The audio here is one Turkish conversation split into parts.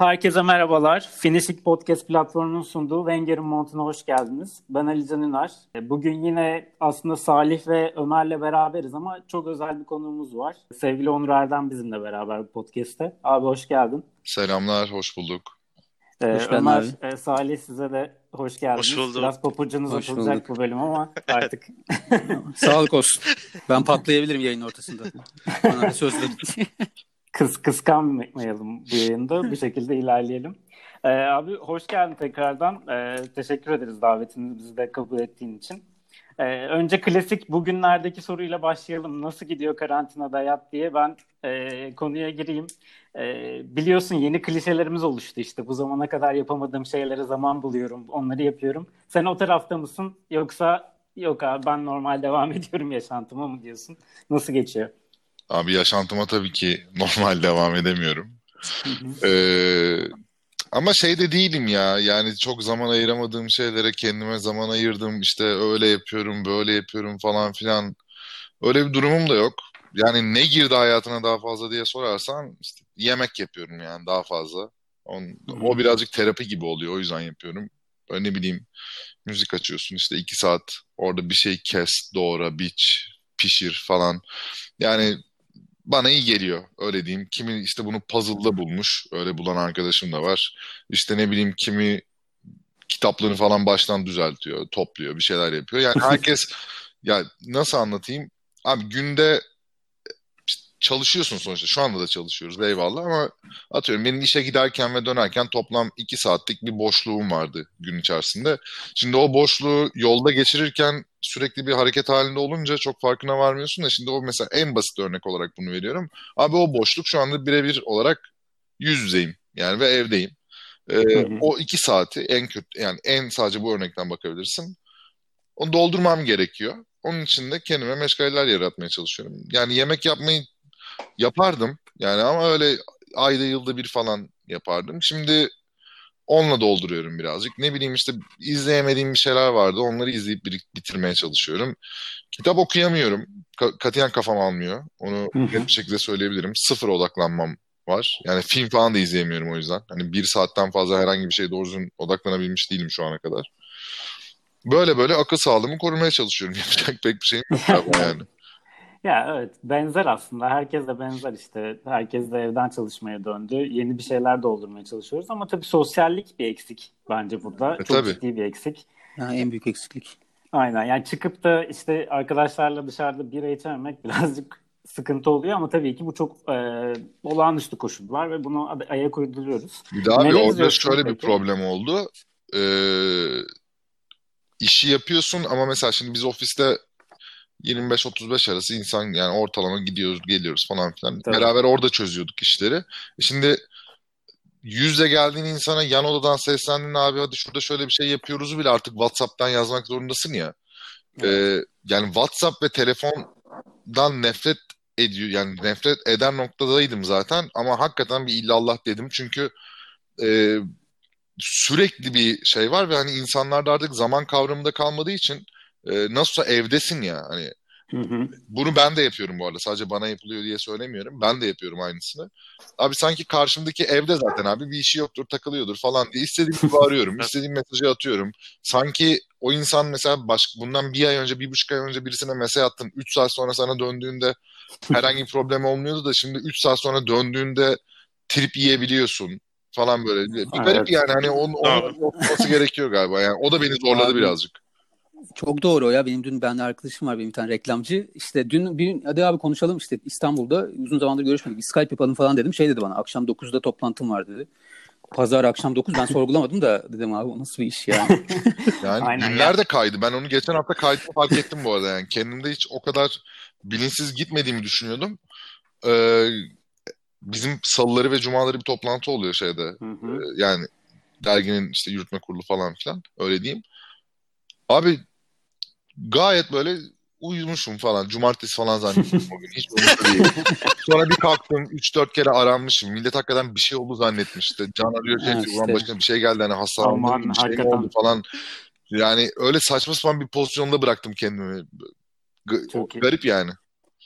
Herkese merhabalar. Finishing Podcast platformunun sunduğu Wenger'in Montuna hoş geldiniz. Ben Ali Can Üner. Bugün yine aslında Salih ve Ömer'le beraberiz ama çok özel bir konuğumuz var. Sevgili Onur Erdem bizimle beraber bu podcast'te. Abi hoş geldin. Selamlar, hoş bulduk. Ee, hoş Ömer, e, Salih size de hoş geldiniz. Hoş bulduk. Biraz papucunuz hoş atılacak bulduk. bu bölüm ama artık. Sağlık olsun. Ben patlayabilirim yayın ortasında. Bana söz kıs kıskanmayalım bu yayında. bir şekilde ilerleyelim. Ee, abi hoş geldin tekrardan. Ee, teşekkür ederiz davetimizi de kabul ettiğin için. Ee, önce klasik bugünlerdeki soruyla başlayalım. Nasıl gidiyor karantinada hayat diye ben e, konuya gireyim. E, biliyorsun yeni klişelerimiz oluştu işte. Bu zamana kadar yapamadığım şeylere zaman buluyorum. Onları yapıyorum. Sen o tarafta mısın? Yoksa yok abi ben normal devam ediyorum yaşantıma mı diyorsun? Nasıl geçiyor? Abi yaşantıma tabii ki normal devam edemiyorum. ee, ama şey de değilim ya. Yani çok zaman ayıramadığım şeylere kendime zaman ayırdım. İşte öyle yapıyorum, böyle yapıyorum falan filan. Öyle bir durumum da yok. Yani ne girdi hayatına daha fazla diye sorarsan işte yemek yapıyorum yani daha fazla. On, o birazcık terapi gibi oluyor. O yüzden yapıyorum. Böyle ne bileyim müzik açıyorsun işte iki saat orada bir şey kes, doğra, biç, pişir falan. Yani bana iyi geliyor öyle diyeyim. Kimi işte bunu puzzle'da bulmuş. Öyle bulan arkadaşım da var. İşte ne bileyim kimi kitaplarını falan baştan düzeltiyor, topluyor, bir şeyler yapıyor. Yani herkes ya nasıl anlatayım? Abi günde çalışıyorsun sonuçta. Şu anda da çalışıyoruz eyvallah ama atıyorum benim işe giderken ve dönerken toplam iki saatlik bir boşluğum vardı gün içerisinde. Şimdi o boşluğu yolda geçirirken sürekli bir hareket halinde olunca çok farkına varmıyorsun da şimdi o mesela en basit örnek olarak bunu veriyorum. Abi o boşluk şu anda birebir olarak yüz yüzeyim yani ve evdeyim. Ee, o iki saati en kötü yani en sadece bu örnekten bakabilirsin. Onu doldurmam gerekiyor. Onun için de kendime meşgaleler yaratmaya çalışıyorum. Yani yemek yapmayı yapardım. Yani ama öyle ayda yılda bir falan yapardım. Şimdi onunla dolduruyorum birazcık. Ne bileyim işte izleyemediğim bir şeyler vardı. Onları izleyip bitirmeye çalışıyorum. Kitap okuyamıyorum. Ka- katiyen kafam almıyor. Onu net bir şekilde söyleyebilirim. Sıfır odaklanmam var. Yani film falan da izleyemiyorum o yüzden. Hani bir saatten fazla herhangi bir şey doğru düzgün odaklanabilmiş değilim şu ana kadar. Böyle böyle akıl sağlığımı korumaya çalışıyorum. Yapacak pek bir şeyim yok yani. Ya evet benzer aslında. Herkes de benzer işte. Herkes de evden çalışmaya döndü. Yeni bir şeyler doldurmaya çalışıyoruz ama tabii sosyallik bir eksik bence burada. E, Çok tabii. ciddi bir eksik. Ha, en büyük eksiklik. Aynen yani çıkıp da işte arkadaşlarla dışarıda bira içememek birazcık sıkıntı oluyor ama tabii ki bu çok e, olağanüstü koşullar ve bunu ayak uyduruyoruz. Bir daha bir orada şöyle peki? bir problem oldu. Ee, işi yapıyorsun ama mesela şimdi biz ofiste 25-35 arası insan yani ortalama gidiyoruz geliyoruz falan filan. Tabii. Beraber orada çözüyorduk işleri. E şimdi yüzle geldiğin insana yan odadan seslendin abi hadi şurada şöyle bir şey yapıyoruz bile artık WhatsApp'tan yazmak zorundasın ya. Evet. Ee, yani WhatsApp ve telefondan nefret ediyor yani nefret eden noktadaydım zaten ama hakikaten bir illallah dedim çünkü e, sürekli bir şey var ve hani insanlarda artık zaman kavramında kalmadığı için e, nasılsa evdesin ya hani Hı hı. Bunu ben de yapıyorum bu arada. Sadece bana yapılıyor diye söylemiyorum. Ben de yapıyorum aynısını. Abi sanki karşımdaki evde zaten abi bir işi yoktur, takılıyordur falan diye istediğim gibi arıyorum. istediğim mesajı atıyorum. Sanki o insan mesela baş, bundan bir ay önce, bir buçuk ay önce birisine mesaj attın. Üç saat sonra sana döndüğünde herhangi bir problem olmuyordu da şimdi üç saat sonra döndüğünde trip yiyebiliyorsun falan böyle. Bir garip evet. yani hani onun, onun olması gerekiyor galiba. Yani o da beni zorladı birazcık. Çok doğru o ya. Benim dün ben arkadaşım var benim bir tane reklamcı. İşte dün bir hadi abi konuşalım işte İstanbul'da uzun zamandır görüşmedik. Bir Skype yapalım falan dedim. Şey dedi bana akşam 9'da toplantım var dedi. Pazar akşam 9 ben sorgulamadım da dedim abi nasıl bir iş yani. yani Aynen günler de kaydı. Ben onu geçen hafta kaydı fark ettim bu arada yani. Kendimde hiç o kadar bilinçsiz gitmediğimi düşünüyordum. Ee, bizim salıları ve cumaları bir toplantı oluyor şeyde. Hı hı. Ee, yani derginin işte yürütme kurulu falan filan öyle diyeyim. Abi gayet böyle uyumuşum falan. Cumartesi falan zannettim bugün. Hiç değil. Sonra bir kalktım 3-4 kere aranmışım. Millet hakikaten bir şey oldu zannetmişti. Can arıyor şey işte. başına bir şey geldi hani hastalandım bir şey oldu falan. Yani öyle saçma sapan bir pozisyonda bıraktım kendimi. G- Çok garip iyi. yani.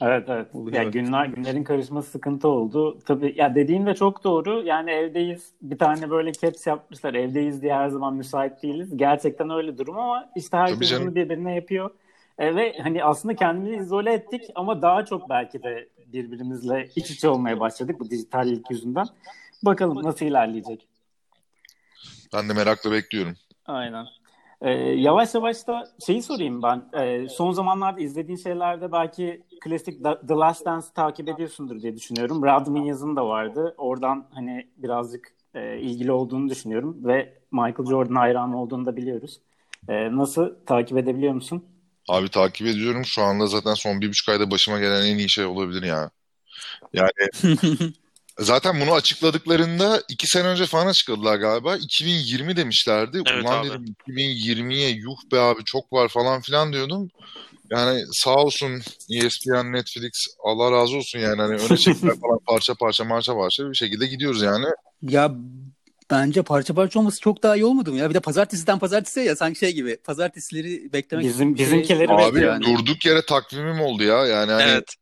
Evet evet. Oluyor. Ya günler günlerin karışması sıkıntı oldu. Tabii ya dediğin de çok doğru. Yani evdeyiz. Bir tane böyle caps yapmışlar. Evdeyiz diye her zaman müsait değiliz. Gerçekten öyle durum ama işte herkes bunu birbirine yapıyor. E, ve hani aslında kendimizi izole ettik ama daha çok belki de birbirimizle iç içe olmaya başladık bu dijitallik yüzünden. Bakalım nasıl ilerleyecek. Ben de merakla bekliyorum. Aynen. Ee, yavaş yavaş da şeyi sorayım ben. Ee, son zamanlarda izlediğin şeylerde belki klasik The Last Dance takip ediyorsundur diye düşünüyorum. Radmin yazın da vardı. Oradan hani birazcık e, ilgili olduğunu düşünüyorum ve Michael Jordan hayranı olduğunu da biliyoruz. E, nasıl takip edebiliyor musun? Abi takip ediyorum. Şu anda zaten son bir buçuk ayda başıma gelen en iyi şey olabilir ya. Yani Zaten bunu açıkladıklarında iki sene önce falan açıkladılar galiba. 2020 demişlerdi. Evet Ulan abi. dedim 2020'ye yuh be abi çok var falan filan diyordum. Yani sağ olsun ESPN, Netflix Allah razı olsun yani hani öne çektiler falan parça parça marça parça bir şekilde gidiyoruz yani. Ya Bence parça parça olması çok daha iyi olmadı mı ya? Bir de pazartesiden pazartesiye ya sanki şey gibi. Pazartesileri beklemek Bizim şey... bizimkileri Abi yani. durduk yere takvimim oldu ya. Yani hani, evet.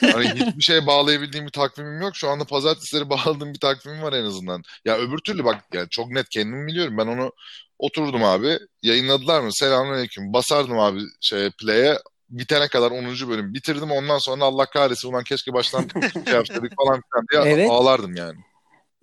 hani hiçbir şeye bağlayabildiğim bir takvimim yok. Şu anda pazartesileri bağladığım bir takvimim var en azından. Ya öbür türlü bak yani çok net kendim biliyorum. Ben onu oturdum abi. Yayınladılar mı? Selamünaleyküm. Basardım abi şeye play'e bitene kadar 10. bölüm bitirdim. Ondan sonra Allah kahretsin ulan keşke baştan şey yapsaydık falan filan diye evet. ağlardım yani.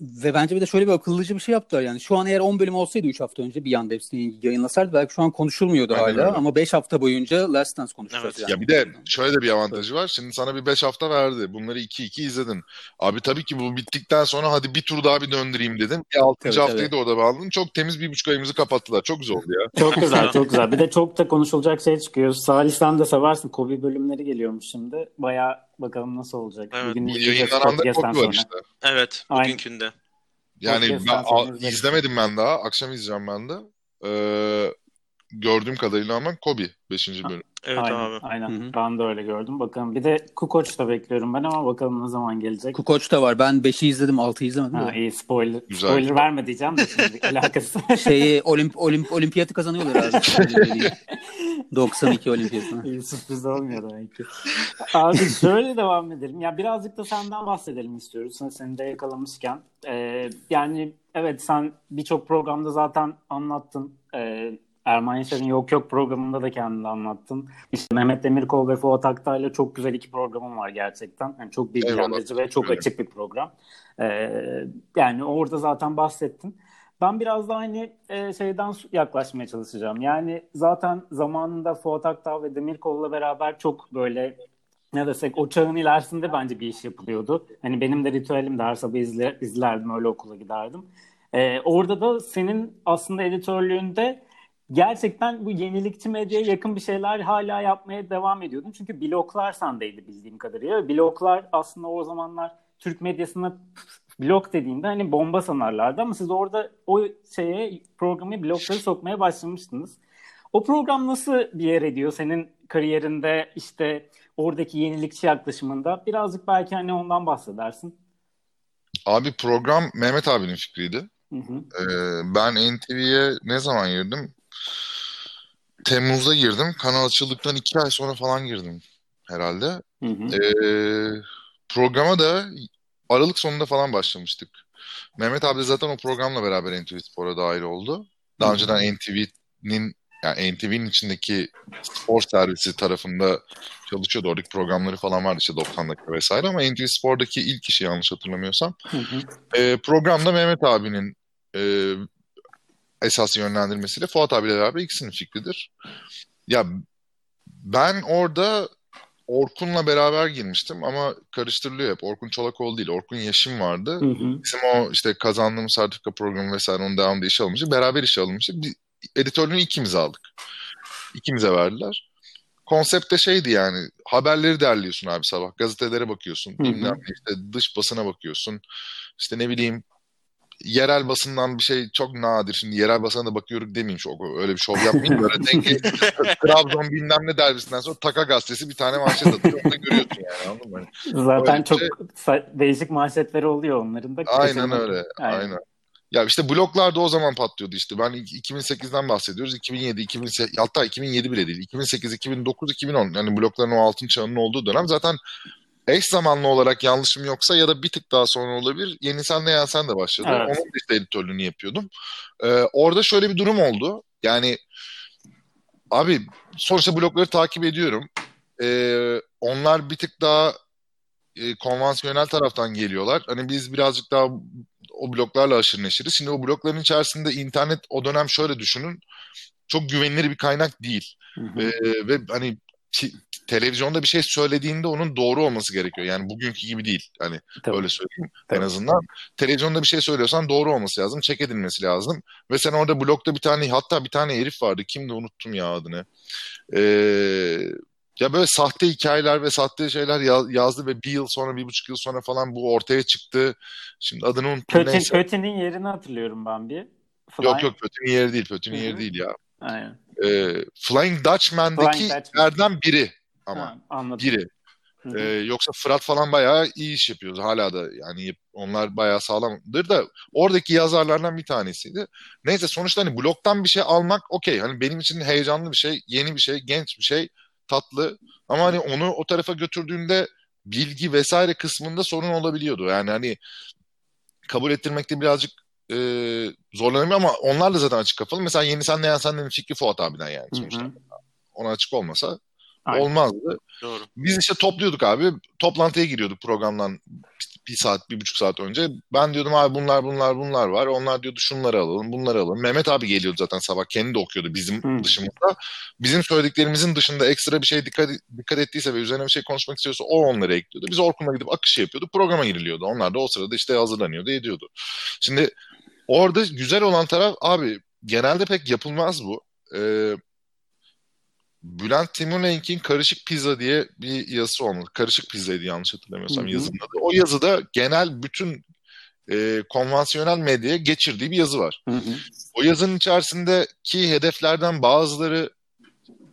Ve bence bir de şöyle bir akıllıca bir şey yaptılar yani. Şu an eğer 10 bölüm olsaydı 3 hafta önce bir yanda hepsini yayınlasaydı belki şu an konuşulmuyordu Aynen hala. Öyle. Ama 5 hafta boyunca Last Dance konuşacağız. Evet. Yani. Ya bir de şöyle de bir avantajı var. Şimdi sana bir 5 hafta verdi. Bunları 2-2 izledin. Abi tabii ki bu bittikten sonra hadi bir tur daha bir döndüreyim dedin. Bir 6. Evet, haftayı evet. da orada bağladın. Çok temiz bir buçuk ayımızı kapattılar. Çok güzel oldu ya. Çok güzel çok güzel. Bir de çok da konuşulacak şey çıkıyor. Salih sen de seversin. Kobe bölümleri geliyormuş şimdi. Baya bakalım nasıl olacak. Evet. Bugün yayınlanan da Kobe var işte. Evet. Bugünkünde. Yani ben, a, izlemedim ben daha. Akşam izleyeceğim ben de. Ee, gördüğüm kadarıyla ama Kobe 5. bölüm. Evet aynen, abi. Aynen. Hı-hı. Ben de öyle gördüm. Bakalım bir de Kukoç da bekliyorum ben ama bakalım ne zaman gelecek. Kukoç da var. Ben 5'i izledim 6'yı izlemedim. Ha, iyi spoiler. Güzel. Spoiler verme diyeceğim de şimdi alakası. Şeyi olimp, olimp, olimpiyatı kazanıyorlar abi. 92 olimpiyatı. İyi sürpriz olmuyor demek ki. Abi şöyle devam edelim. Ya birazcık da senden bahsedelim istiyoruz. Seni de yakalamışken. Ee, yani evet sen birçok programda zaten anlattın. Ee, Erman Yaşar'ın Yok Yok programında da kendini anlattın. İşte Mehmet Demirkol ve Fuat Aktay'la çok güzel iki programım var gerçekten. Yani çok bilgilendirici ve çok açık bir program. Ee, yani orada zaten bahsettin. Ben biraz da aynı e, şeyden yaklaşmaya çalışacağım. Yani zaten zamanında Fuat Aktay ve Demirkol'la beraber çok böyle ne desek o çağın ilerisinde bence bir iş yapılıyordu. Hani benim de ritüelim de her sabah izler, izlerdim öyle okula giderdim. Ee, orada da senin aslında editörlüğünde gerçekten bu yenilikçi medyaya yakın bir şeyler hala yapmaya devam ediyordun. Çünkü bloklar sendeydi bildiğim kadarıyla. Bloklar aslında o zamanlar Türk medyasına blok dediğinde hani bomba sanarlardı ama siz orada o şeye programı blokları sokmaya başlamıştınız. O program nasıl bir yer ediyor senin kariyerinde işte oradaki yenilikçi yaklaşımında? Birazcık belki hani ondan bahsedersin. Abi program Mehmet abinin fikriydi. Hı hı. Ee, ben NTV'ye ne zaman girdim? Temmuz'da girdim. Kanal açıldıktan iki ay sonra falan girdim herhalde. Hı hı. Ee, programa da Aralık sonunda falan başlamıştık. Mehmet abi zaten o programla beraber NTV Spor'a dahil oldu. Daha önceden NTV'nin yani NTV'nin içindeki spor servisi tarafında çalışıyordu. Oradaki programları falan vardı işte 90 dakika vesaire ama NTV Spor'daki ilk işi yanlış hatırlamıyorsam. Hı hı. E, programda Mehmet abinin e, esas yönlendirmesiyle Fuat abiyle beraber ikisinin fikridir. Ya ben orada Orkun'la beraber girmiştim ama karıştırılıyor hep. Orkun Çolakoğlu değil. Orkun Yaşım vardı. Hı hı. Bizim o işte kazandığımız sertifika programı vesaire onun devamında işe alınmıştı. Beraber işe alınmıştı. Bir, editörlüğünü ikimiz aldık. İkimize verdiler. Konsept de şeydi yani haberleri derliyorsun abi sabah. Gazetelere bakıyorsun. Hı hı. Bilmem işte dış basına bakıyorsun. İşte ne bileyim yerel basından bir şey çok nadir. Şimdi yerel basına da bakıyorum demeyeyim çok öyle bir şov yapmayayım. Böyle dengi Trabzon bilmem ne derbisinden sonra Taka gazetesi bir tane manşet atıyor. Onu da görüyorsun yani anladın mı? Zaten öyle çok şey... değişik manşetleri oluyor onların da. Aynen öyle. Aynen. aynen. Ya işte bloklar da o zaman patlıyordu işte. Ben 2008'den bahsediyoruz. 2007, 2008, hatta 2007 bile değil. 2008, 2009, 2010. Yani blokların o altın çağının olduğu dönem zaten eş zamanlı olarak yanlışım yoksa ya da bir tık daha sonra olabilir. Yeni Sen Ne Ya Sen de başladı. Evet. Onun işte editörlüğünü yapıyordum. Ee, orada şöyle bir durum oldu. Yani abi sonuçta blokları takip ediyorum. Ee, onlar bir tık daha e, konvansiyonel taraftan geliyorlar. Hani biz birazcık daha o bloklarla aşırı neşiriz. Şimdi o blokların içerisinde internet o dönem şöyle düşünün. Çok güvenilir bir kaynak değil. Hı hı. Ee, ve hani televizyonda bir şey söylediğinde onun doğru olması gerekiyor. Yani bugünkü gibi değil. Hani Tabii. öyle söyleyeyim Tabii. en azından. Televizyonda bir şey söylüyorsan doğru olması lazım. Çek edilmesi lazım. Ve sen orada blokta bir tane hatta bir tane herif vardı. Kimdi unuttum ya adını. Ee, ya böyle sahte hikayeler ve sahte şeyler yazdı ve bir yıl sonra, bir buçuk yıl sonra falan bu ortaya çıktı. Şimdi adını unuttum. Pötin, neyse. Pötin'in yerini hatırlıyorum ben bir. Fly... Yok yok Pötin'in yeri değil. Pötin'in yeri değil ya. Aynen. Ee, Flying Dutchman'daki Dutchman. biri ama. Ha, anladım. Biri. Ee, yoksa Fırat falan bayağı iyi iş yapıyordu. Hala da yani onlar bayağı sağlamdır da oradaki yazarlardan bir tanesiydi. Neyse sonuçta hani bloktan bir şey almak okey. Hani benim için heyecanlı bir şey, yeni bir şey, genç bir şey, tatlı. Ama hani onu o tarafa götürdüğünde bilgi vesaire kısmında sorun olabiliyordu. Yani hani kabul ettirmekte birazcık e, zorlanamıyor ama onlar da zaten açık kafalı. Mesela Yeni Sen Ne Yan Sen'lerin fikri Fuat abiden yani sonuçta. Hı hı. Ona açık olmasa Aynen. olmazdı. Doğru. Biz işte topluyorduk abi. Toplantıya giriyorduk programdan bir saat, bir buçuk saat önce. Ben diyordum abi bunlar bunlar bunlar var. Onlar diyordu şunları alalım, bunları alalım. Mehmet abi geliyordu zaten sabah. Kendi de okuyordu bizim hmm. dışımızda. Bizim söylediklerimizin dışında ekstra bir şey dikkat, dikkat ettiyse ve üzerine bir şey konuşmak istiyorsa o onları ekliyordu. Biz Orkun'la gidip akışı yapıyordu. Programa giriliyordu. Onlar da o sırada işte hazırlanıyordu, ediyordu. Şimdi orada güzel olan taraf abi genelde pek yapılmaz bu. Ee, Bülent Timurlenk'in Karışık Pizza diye bir yazısı olmalı. Karışık Pizza'ydı yanlış hatırlamıyorsam hı yazının adı. O yazıda genel bütün e, konvansiyonel medyaya geçirdiği bir yazı var. Hı hı. O yazının içerisindeki hedeflerden bazıları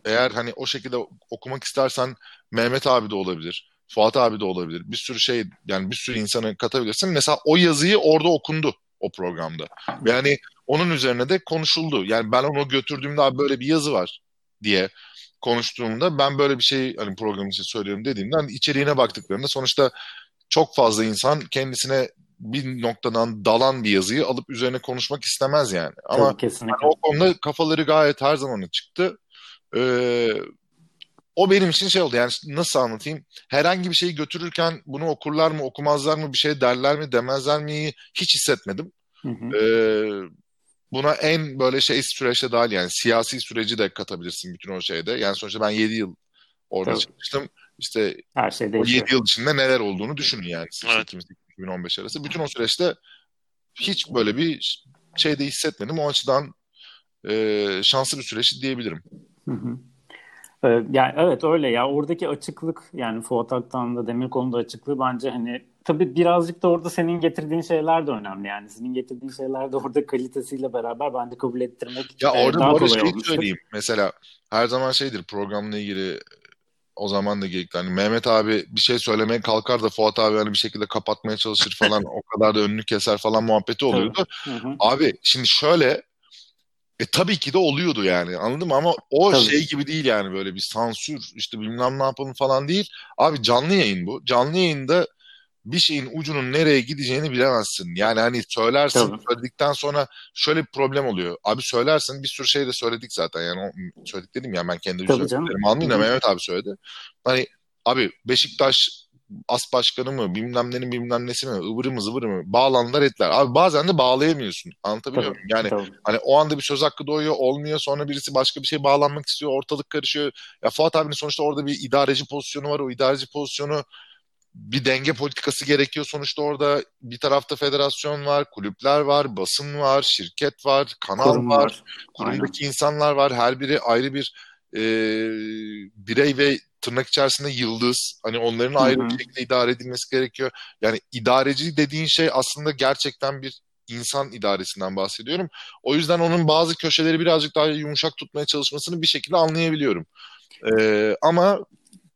eğer hani o şekilde okumak istersen Mehmet abi de olabilir. Fuat abi de olabilir. Bir sürü şey yani bir sürü insanı katabilirsin. Mesela o yazıyı orada okundu o programda. Ve yani onun üzerine de konuşuldu. Yani ben onu götürdüğümde abi böyle bir yazı var diye konuştuğumda ben böyle bir şey hani program için söylüyorum dediğimde hani içeriğine baktıklarında sonuçta çok fazla insan kendisine bir noktadan dalan bir yazıyı alıp üzerine konuşmak istemez yani. Ama Tabii, hani o konuda kafaları gayet her zaman çıktı. Ee, o benim için şey oldu yani nasıl anlatayım? Herhangi bir şeyi götürürken bunu okurlar mı okumazlar mı bir şey derler mi demezler mi hiç hissetmedim. Hı hı. Ee, buna en böyle şey süreçte dahil yani siyasi süreci de katabilirsin bütün o şeyde. Yani sonuçta ben 7 yıl orada Tabii. çalıştım. İşte Her şey o 7 yıl içinde neler olduğunu düşünün yani. Evet. 2015 arası. Bütün o süreçte hiç böyle bir şey de hissetmedim. O açıdan e, şanslı bir süreç diyebilirim. Hı hı. Ee, yani evet öyle ya oradaki açıklık yani Fuat Aktan'da Demirkol'un açıklığı bence hani tabii birazcık da orada senin getirdiğin şeyler de önemli yani senin getirdiğin şeyler de orada kalitesiyle beraber bence kabul ettirmek ya orada daha kolay şey söyleyeyim mesela her zaman şeydir programla ilgili o zaman da gerekli. Hani Mehmet abi bir şey söylemeye kalkar da Fuat abi hani bir şekilde kapatmaya çalışır falan o kadar da önünü keser falan muhabbeti oluyordu. Abi şimdi şöyle e tabii ki de oluyordu yani anladın mı ama o tabii. şey gibi değil yani böyle bir sansür işte bilmem ne yapalım falan değil. Abi canlı yayın bu. Canlı yayında bir şeyin ucunun nereye gideceğini bilemezsin. Yani hani söylersin tabii. söyledikten sonra şöyle bir problem oluyor. Abi söylersin bir sürü şey de söyledik zaten yani o, söyledik dedim ya ben kendi söylediklerimi almayayım Mehmet abi söyledi. Hani abi Beşiktaş as başkanı mı bilmem nenin bilmem nesi mi ıvırı mı zıvırı mı bağlandılar ettiler. Abi bazen de bağlayamıyorsun. Anlatabiliyor muyum? Yani tabii. hani o anda bir söz hakkı doğuyor olmuyor sonra birisi başka bir şey bağlanmak istiyor ortalık karışıyor. Ya Fuat abinin sonuçta orada bir idareci pozisyonu var. O idareci pozisyonu bir denge politikası gerekiyor. Sonuçta orada bir tarafta federasyon var, kulüpler var, basın var, şirket var, kanal Kurum var, var. kurumdaki Aynen. insanlar var. Her biri ayrı bir e, birey ve tırnak içerisinde yıldız. Hani onların ayrı Hı-hı. bir şekilde idare edilmesi gerekiyor. Yani idareci dediğin şey aslında gerçekten bir insan idaresinden bahsediyorum. O yüzden onun bazı köşeleri birazcık daha yumuşak tutmaya çalışmasını bir şekilde anlayabiliyorum. Ee, ama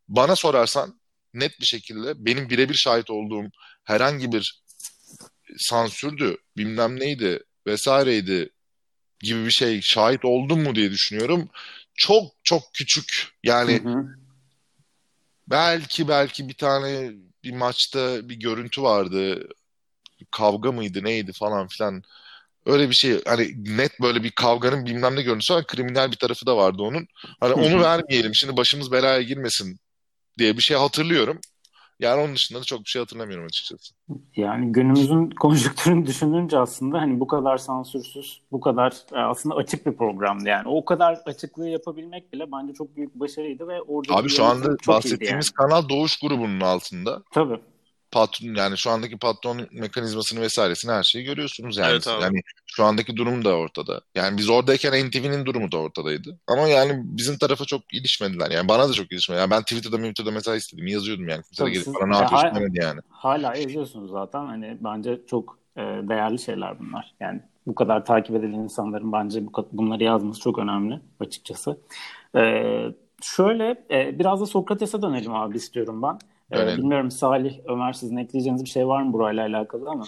bana sorarsan net bir şekilde benim birebir şahit olduğum herhangi bir sansürdü, bilmem neydi, vesaireydi gibi bir şey şahit oldum mu diye düşünüyorum. Çok çok küçük. Yani hı hı. belki belki bir tane bir maçta bir görüntü vardı. Kavga mıydı neydi falan filan. Öyle bir şey hani net böyle bir kavganın bilmem ne görüntüsü var. Kriminal bir tarafı da vardı onun. Hani onu vermeyelim. Şimdi başımız belaya girmesin diye bir şey hatırlıyorum yani onun dışında da çok bir şey hatırlamıyorum açıkçası. Yani günümüzün konjonktürünü düşününce aslında hani bu kadar sansürsüz, bu kadar e, aslında açık bir programdı yani. O kadar açıklığı yapabilmek bile bence çok büyük başarıydı ve orada Abi şu anda bahsettiğimiz yani. kanal Doğuş grubunun altında. Tabii patron yani şu andaki patron mekanizmasını vesairesini her şeyi görüyorsunuz yani. Evet, yani şu andaki durum da ortada. Yani biz oradayken NTV'nin durumu da ortadaydı. Ama yani bizim tarafa çok ilişmediler. Yani bana da çok ilişmediler. Yani ben Twitter'da Twitter'da mesaj istedim. Yazıyordum yani. Kimse gelip bana ne yapıyorsun demedi yani. Hala yazıyorsunuz zaten. Hani bence çok e, değerli şeyler bunlar. Yani bu kadar takip edilen insanların bence bu, bunları yazması çok önemli açıkçası. Ee, şöyle e, biraz da Sokrates'e dönelim abi istiyorum ben. Ee, bilmiyorum Salih, Ömer sizin ekleyeceğiniz bir şey var mı burayla alakalı ama.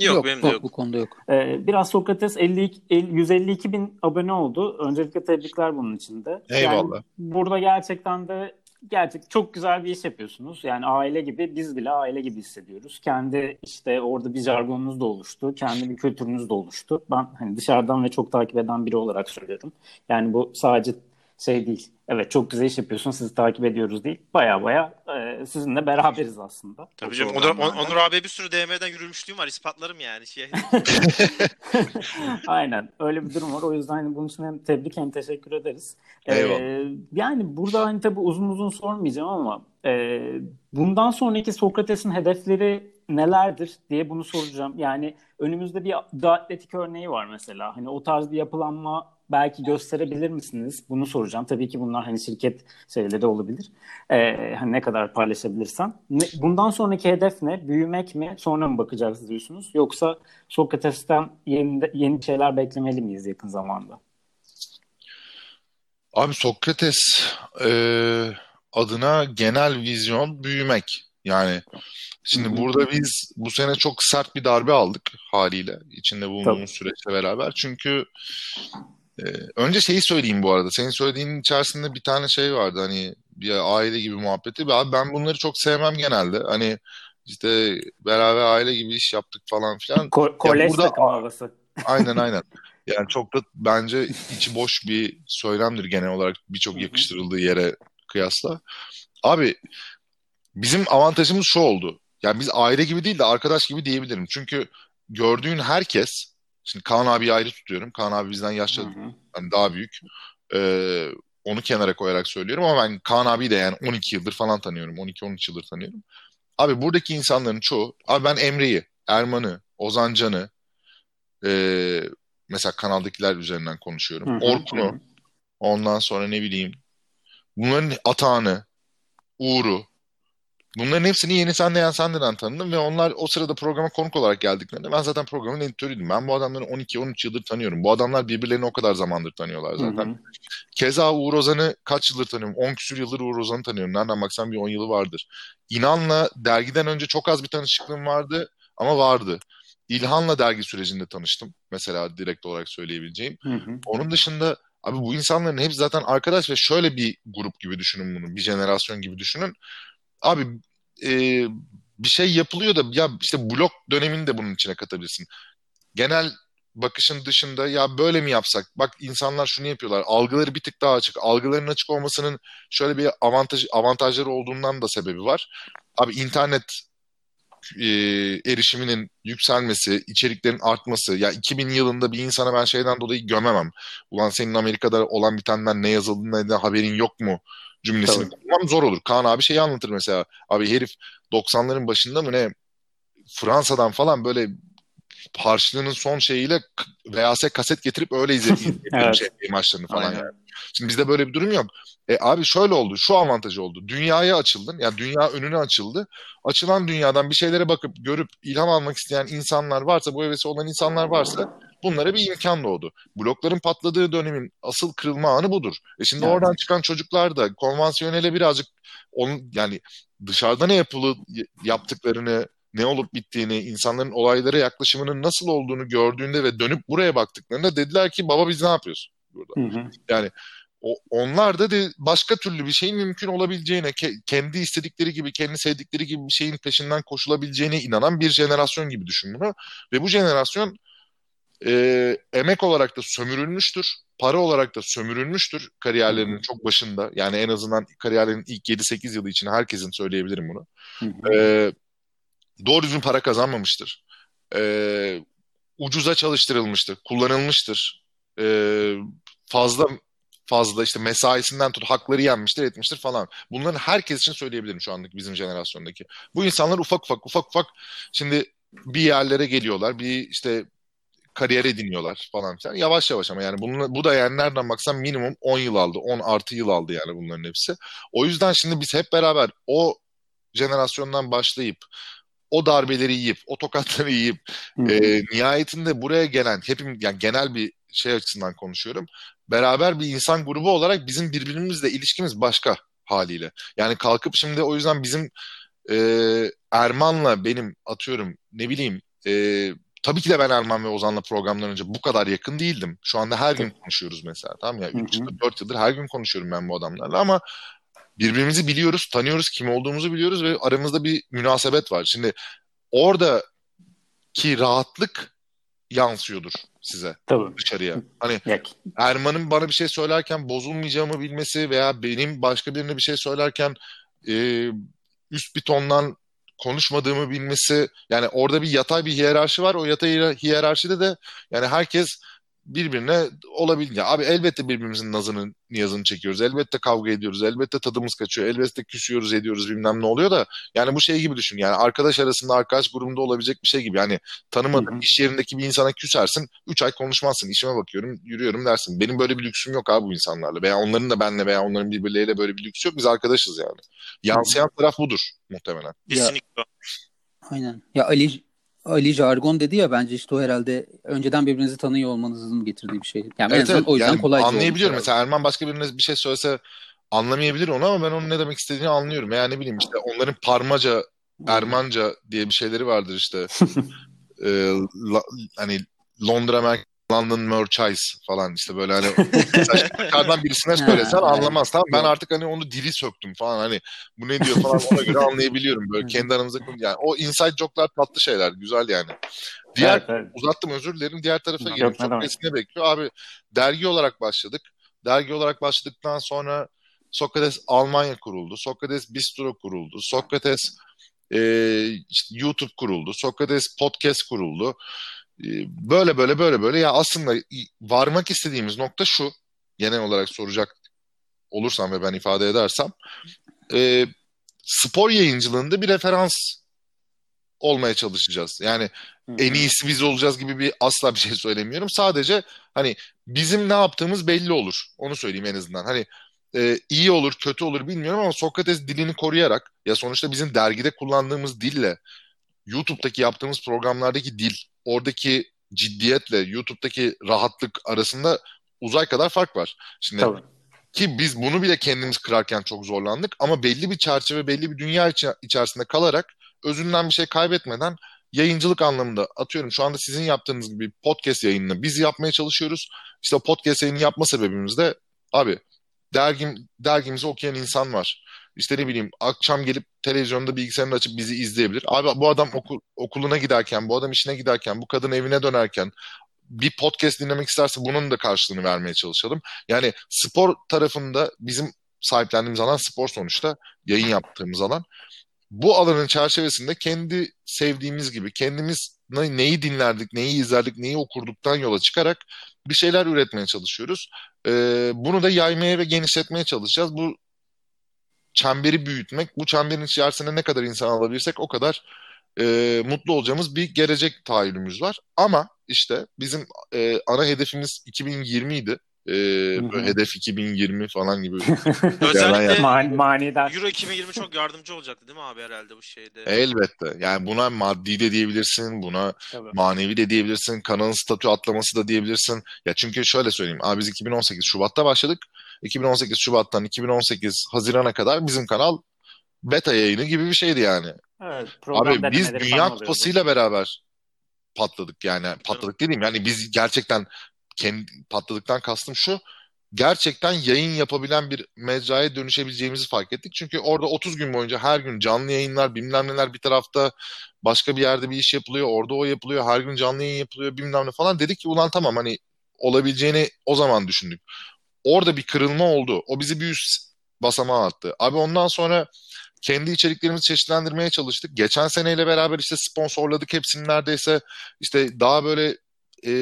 Yok, yok benim de yok. Bu konuda yok. Ee, biraz Sokrates 50, 152 bin abone oldu. Öncelikle tebrikler bunun için de. Eyvallah. Yani burada gerçekten de gerçek çok güzel bir iş yapıyorsunuz. Yani aile gibi biz bile aile gibi hissediyoruz. Kendi işte orada bir jargonunuz da oluştu. Kendi bir kültürünüz de oluştu. Ben hani dışarıdan ve çok takip eden biri olarak söylüyorum. Yani bu sadece şey değil. Evet çok güzel iş yapıyorsun sizi takip ediyoruz değil. Baya baya e, sizinle beraberiz aslında. Tabii canım Onur, On, Onur abi bir sürü DM'den yürümüşlüğüm var ispatlarım yani. Şey. Aynen öyle bir durum var. O yüzden hani bunun için hem tebrik hem teşekkür ederiz. Ee, yani burada hani tabii uzun uzun sormayacağım ama e, bundan sonraki Sokrates'in hedefleri nelerdir diye bunu soracağım. Yani önümüzde bir atletik örneği var mesela. Hani o tarz bir yapılanma belki gösterebilir misiniz? Bunu soracağım. Tabii ki bunlar hani şirket şeyleri olabilir. Ee, hani ne kadar paylaşabilirsem. Ne, bundan sonraki hedef ne? Büyümek mi? Sonra mı bakacağız diyorsunuz? Yoksa Sokrates'ten yeni, yeni şeyler beklemeli miyiz yakın zamanda? Abi Sokrates e, adına genel vizyon büyümek. Yani şimdi Hı-hı. burada biz bu sene çok sert bir darbe aldık haliyle içinde bulunduğumuz süreçle beraber. Çünkü ee, önce şeyi söyleyeyim bu arada. Senin söylediğin içerisinde bir tane şey vardı hani bir aile gibi muhabbeti. Abi ben bunları çok sevmem genelde. Hani işte beraber aile gibi iş yaptık falan filan. Ko- kolej burada, takım havası. Aynen aynen. Yani çok da bence içi boş bir söylemdir genel olarak birçok yakıştırıldığı yere kıyasla. Abi bizim avantajımız şu oldu. Yani biz aile gibi değil de arkadaş gibi diyebilirim. Çünkü gördüğün herkes Şimdi Kaan abi ayrı tutuyorum. Kaan abi bizden yaşlı hani daha büyük. Ee, onu kenara koyarak söylüyorum ama ben Kaan abiyi de yani 12 yıldır falan tanıyorum. 12-13 yıldır tanıyorum. Abi buradaki insanların çoğu, abi ben Emre'yi, Erman'ı, Ozancan'ı, e, mesela kanaldakiler üzerinden konuşuyorum. Orkun'u, ondan sonra ne bileyim, bunların Atağan'ı, Uğur'u, Bunların hepsini yeni Sendeyen Sende'den tanıdım ve onlar o sırada programa konuk olarak geldiklerinde ben zaten programın editörüydüm. Ben bu adamları 12-13 yıldır tanıyorum. Bu adamlar birbirlerini o kadar zamandır tanıyorlar zaten. Hı hı. Keza Uğur Ozan'ı kaç yıldır tanıyorum? 10 küsür yıldır Uğur Ozan'ı tanıyorum. Nereden baksan bir 10 yılı vardır. İnan'la dergiden önce çok az bir tanışıklığım vardı ama vardı. İlhan'la dergi sürecinde tanıştım. Mesela direkt olarak söyleyebileceğim. Hı hı. Onun dışında abi bu insanların hepsi zaten arkadaş ve şöyle bir grup gibi düşünün bunu. Bir jenerasyon gibi düşünün. Abi e, bir şey yapılıyor da ya işte blok dönemini de bunun içine katabilirsin. Genel bakışın dışında ya böyle mi yapsak? Bak insanlar şunu yapıyorlar. Algıları bir tık daha açık. Algıların açık olmasının şöyle bir avantaj avantajları olduğundan da sebebi var. Abi internet e, erişiminin yükselmesi, içeriklerin artması. Ya 2000 yılında bir insana ben şeyden dolayı gömemem. Ulan senin Amerika'da olan bitenden ne yazıldığında haberin yok mu? Cümlesini Tabii. kurmam zor olur. Kaan abi şeyi anlatır mesela. Abi herif 90'ların başında mı ne Fransa'dan falan böyle harçlığının son şeyiyle VHS kaset getirip öyle izlediğim evet. şey, maçlarını falan Aynen. yani. Şimdi bizde böyle bir durum yok. E abi şöyle oldu, şu avantajı oldu. Dünyaya açıldın, yani dünya önüne açıldı. Açılan dünyadan bir şeylere bakıp görüp ilham almak isteyen insanlar varsa, bu hevesi olan insanlar varsa bunlara bir imkan doğdu. Blokların patladığı dönemin asıl kırılma anı budur. E şimdi yani. oradan çıkan çocuklar da konvansiyonele birazcık onun yani dışarıda ne yapılı yaptıklarını ne olup bittiğini, insanların olaylara yaklaşımının nasıl olduğunu gördüğünde ve dönüp buraya baktıklarında dediler ki baba biz ne yapıyoruz burada? Hı hı. Yani o, onlar da de başka türlü bir şeyin mümkün olabileceğine, ke- kendi istedikleri gibi, kendi sevdikleri gibi bir şeyin peşinden koşulabileceğine inanan bir jenerasyon gibi düşün bunu. Ve bu jenerasyon e, emek olarak da sömürülmüştür, para olarak da sömürülmüştür kariyerlerinin çok başında. Yani en azından kariyerlerinin ilk 7-8 yılı için herkesin söyleyebilirim bunu. Hı hı. E, doğru düzgün para kazanmamıştır. E, ucuza çalıştırılmıştır, kullanılmıştır. E, fazla fazla işte mesaisinden tut hakları yenmiştir etmiştir falan. Bunların herkes için söyleyebilirim şu andaki bizim jenerasyondaki. Bu insanlar ufak ufak ufak ufak şimdi bir yerlere geliyorlar. Bir işte kariyer ediniyorlar falan filan. Yavaş yavaş ama yani bunun, bu da yani nereden baksan minimum 10 yıl aldı. 10 artı yıl aldı yani bunların hepsi. O yüzden şimdi biz hep beraber o jenerasyondan başlayıp o darbeleri yiyip, o tokatları yiyip e, nihayetinde buraya gelen hepim yani genel bir şey açısından konuşuyorum. Beraber bir insan grubu olarak bizim birbirimizle ilişkimiz başka haliyle. Yani kalkıp şimdi o yüzden bizim e, Erman'la benim atıyorum ne bileyim e, tabii ki de ben Erman ve Ozan'la programdan önce bu kadar yakın değildim. Şu anda her gün konuşuyoruz mesela tamam ya Hı 3 hı. yıldır 4 yıldır her gün konuşuyorum ben bu adamlarla ama birbirimizi biliyoruz, tanıyoruz, kim olduğumuzu biliyoruz ve aramızda bir münasebet var. Şimdi oradaki rahatlık yansıyordur size Tabii. dışarıya. Hani. Erman'ın bana bir şey söylerken bozulmayacağımı bilmesi veya benim başka birine bir şey söylerken e, üst bir tondan konuşmadığımı bilmesi yani orada bir yatay bir hiyerarşi var. O yatay hiyerarşide de yani herkes birbirine olabildiğince. Abi elbette birbirimizin nazını, niyazını çekiyoruz. Elbette kavga ediyoruz. Elbette tadımız kaçıyor. Elbette küsüyoruz, ediyoruz bilmem ne oluyor da yani bu şey gibi düşün. Yani arkadaş arasında, arkadaş grubunda olabilecek bir şey gibi. Yani tanımadığın iş yerindeki bir insana küsersin. 3 ay konuşmazsın. İşime bakıyorum, yürüyorum dersin. Benim böyle bir lüksüm yok abi bu insanlarla. Veya onların da benle veya onların birbirleriyle böyle bir lüks yok. Biz arkadaşız yani. Yansıyan taraf budur muhtemelen. Kesinlikle. Aynen. Ya Ali Ali jargon dedi ya bence işte o herhalde önceden birbirinizi tanıyor olmanızın getirdiği bir şey. Yani Evet, evet. o yüzden Yani olmuş anlayabiliyorum. Mesela Erman başka birine bir şey söylese anlamayabilir onu ama ben onun ne demek istediğini anlıyorum. Yani ne bileyim işte onların parmaca, Ermanca diye bir şeyleri vardır işte. Ee, la- hani Londra Merkez London Merchandise falan işte böyle hani mesela çıkardan birisine söylesen anlamaz tamam ben artık hani onu dili söktüm falan hani bu ne diyor falan ona göre anlayabiliyorum böyle kendi aramızda yani o inside joke'lar tatlı şeyler güzel yani. Diğer Evet, evet. uzattım özür dilerim. Diğer tarafa ne Çok resmine bekliyor. Abi dergi olarak başladık. Dergi olarak başladıktan sonra Sokrates Almanya kuruldu. Sokrates Bistro kuruldu. Sokrates e, işte YouTube kuruldu. Sokrates Podcast kuruldu. E, böyle böyle böyle böyle. Ya aslında varmak istediğimiz nokta şu. Genel olarak soracak olursam ve ben ifade edersem. E, spor yayıncılığında bir referans olmaya çalışacağız. Yani en iyisi biz olacağız gibi bir asla bir şey söylemiyorum. Sadece hani bizim ne yaptığımız belli olur. Onu söyleyeyim en azından. Hani e, iyi olur, kötü olur bilmiyorum ama Sokrates dilini koruyarak ya sonuçta bizim dergide kullandığımız dille YouTube'daki yaptığımız programlardaki dil, oradaki ciddiyetle YouTube'daki rahatlık arasında uzay kadar fark var. Şimdi Tabii. ki biz bunu bile kendimiz kırarken çok zorlandık ama belli bir çerçeve, belli bir dünya içi- içerisinde kalarak özünden bir şey kaybetmeden yayıncılık anlamında atıyorum şu anda sizin yaptığınız gibi podcast yayınını biz yapmaya çalışıyoruz. İşte podcast yayını yapma sebebimiz de abi dergim, dergimizi okuyan insan var. İşte ne bileyim akşam gelip televizyonda bilgisayarını açıp bizi izleyebilir. Abi bu adam okul, okuluna giderken, bu adam işine giderken, bu kadın evine dönerken bir podcast dinlemek isterse bunun da karşılığını vermeye çalışalım. Yani spor tarafında bizim sahiplendiğimiz alan spor sonuçta yayın yaptığımız alan. Bu alanın çerçevesinde kendi sevdiğimiz gibi kendimiz ne- neyi dinlerdik, neyi izlerdik, neyi okurduktan yola çıkarak bir şeyler üretmeye çalışıyoruz. Ee, bunu da yaymaya ve genişletmeye çalışacağız. Bu çemberi büyütmek, bu çemberin içerisine ne kadar insan alabilirsek o kadar e, mutlu olacağımız bir gelecek tahayyülümüz var. Ama işte bizim e, ana hedefimiz 2020 idi. E, böyle hedef 2020 falan gibi. Özellikle Man manidar. Euro 2020 çok yardımcı olacaktı değil mi abi herhalde bu şeyde? Elbette. Yani buna maddi de diyebilirsin, buna Tabii. manevi de diyebilirsin, kanalın statü atlaması da diyebilirsin. Ya çünkü şöyle söyleyeyim. Abi biz 2018 Şubat'ta başladık. 2018 Şubat'tan 2018 Haziran'a kadar bizim kanal beta yayını gibi bir şeydi yani. Evet, Abi biz Dünya. Kupası'yla beraber patladık yani. Patladık dediğim yani biz gerçekten kendi patladıktan kastım şu. Gerçekten yayın yapabilen bir mecraya dönüşebileceğimizi fark ettik. Çünkü orada 30 gün boyunca her gün canlı yayınlar, bilmem neler bir tarafta başka bir yerde bir iş yapılıyor, orada o yapılıyor, her gün canlı yayın yapılıyor, bilmem ne falan. Dedik ki ulan tamam hani olabileceğini o zaman düşündük. Orada bir kırılma oldu. O bizi bir üst basamağa attı. Abi ondan sonra kendi içeriklerimizi çeşitlendirmeye çalıştık. Geçen seneyle beraber işte sponsorladık hepsini neredeyse. İşte daha böyle e,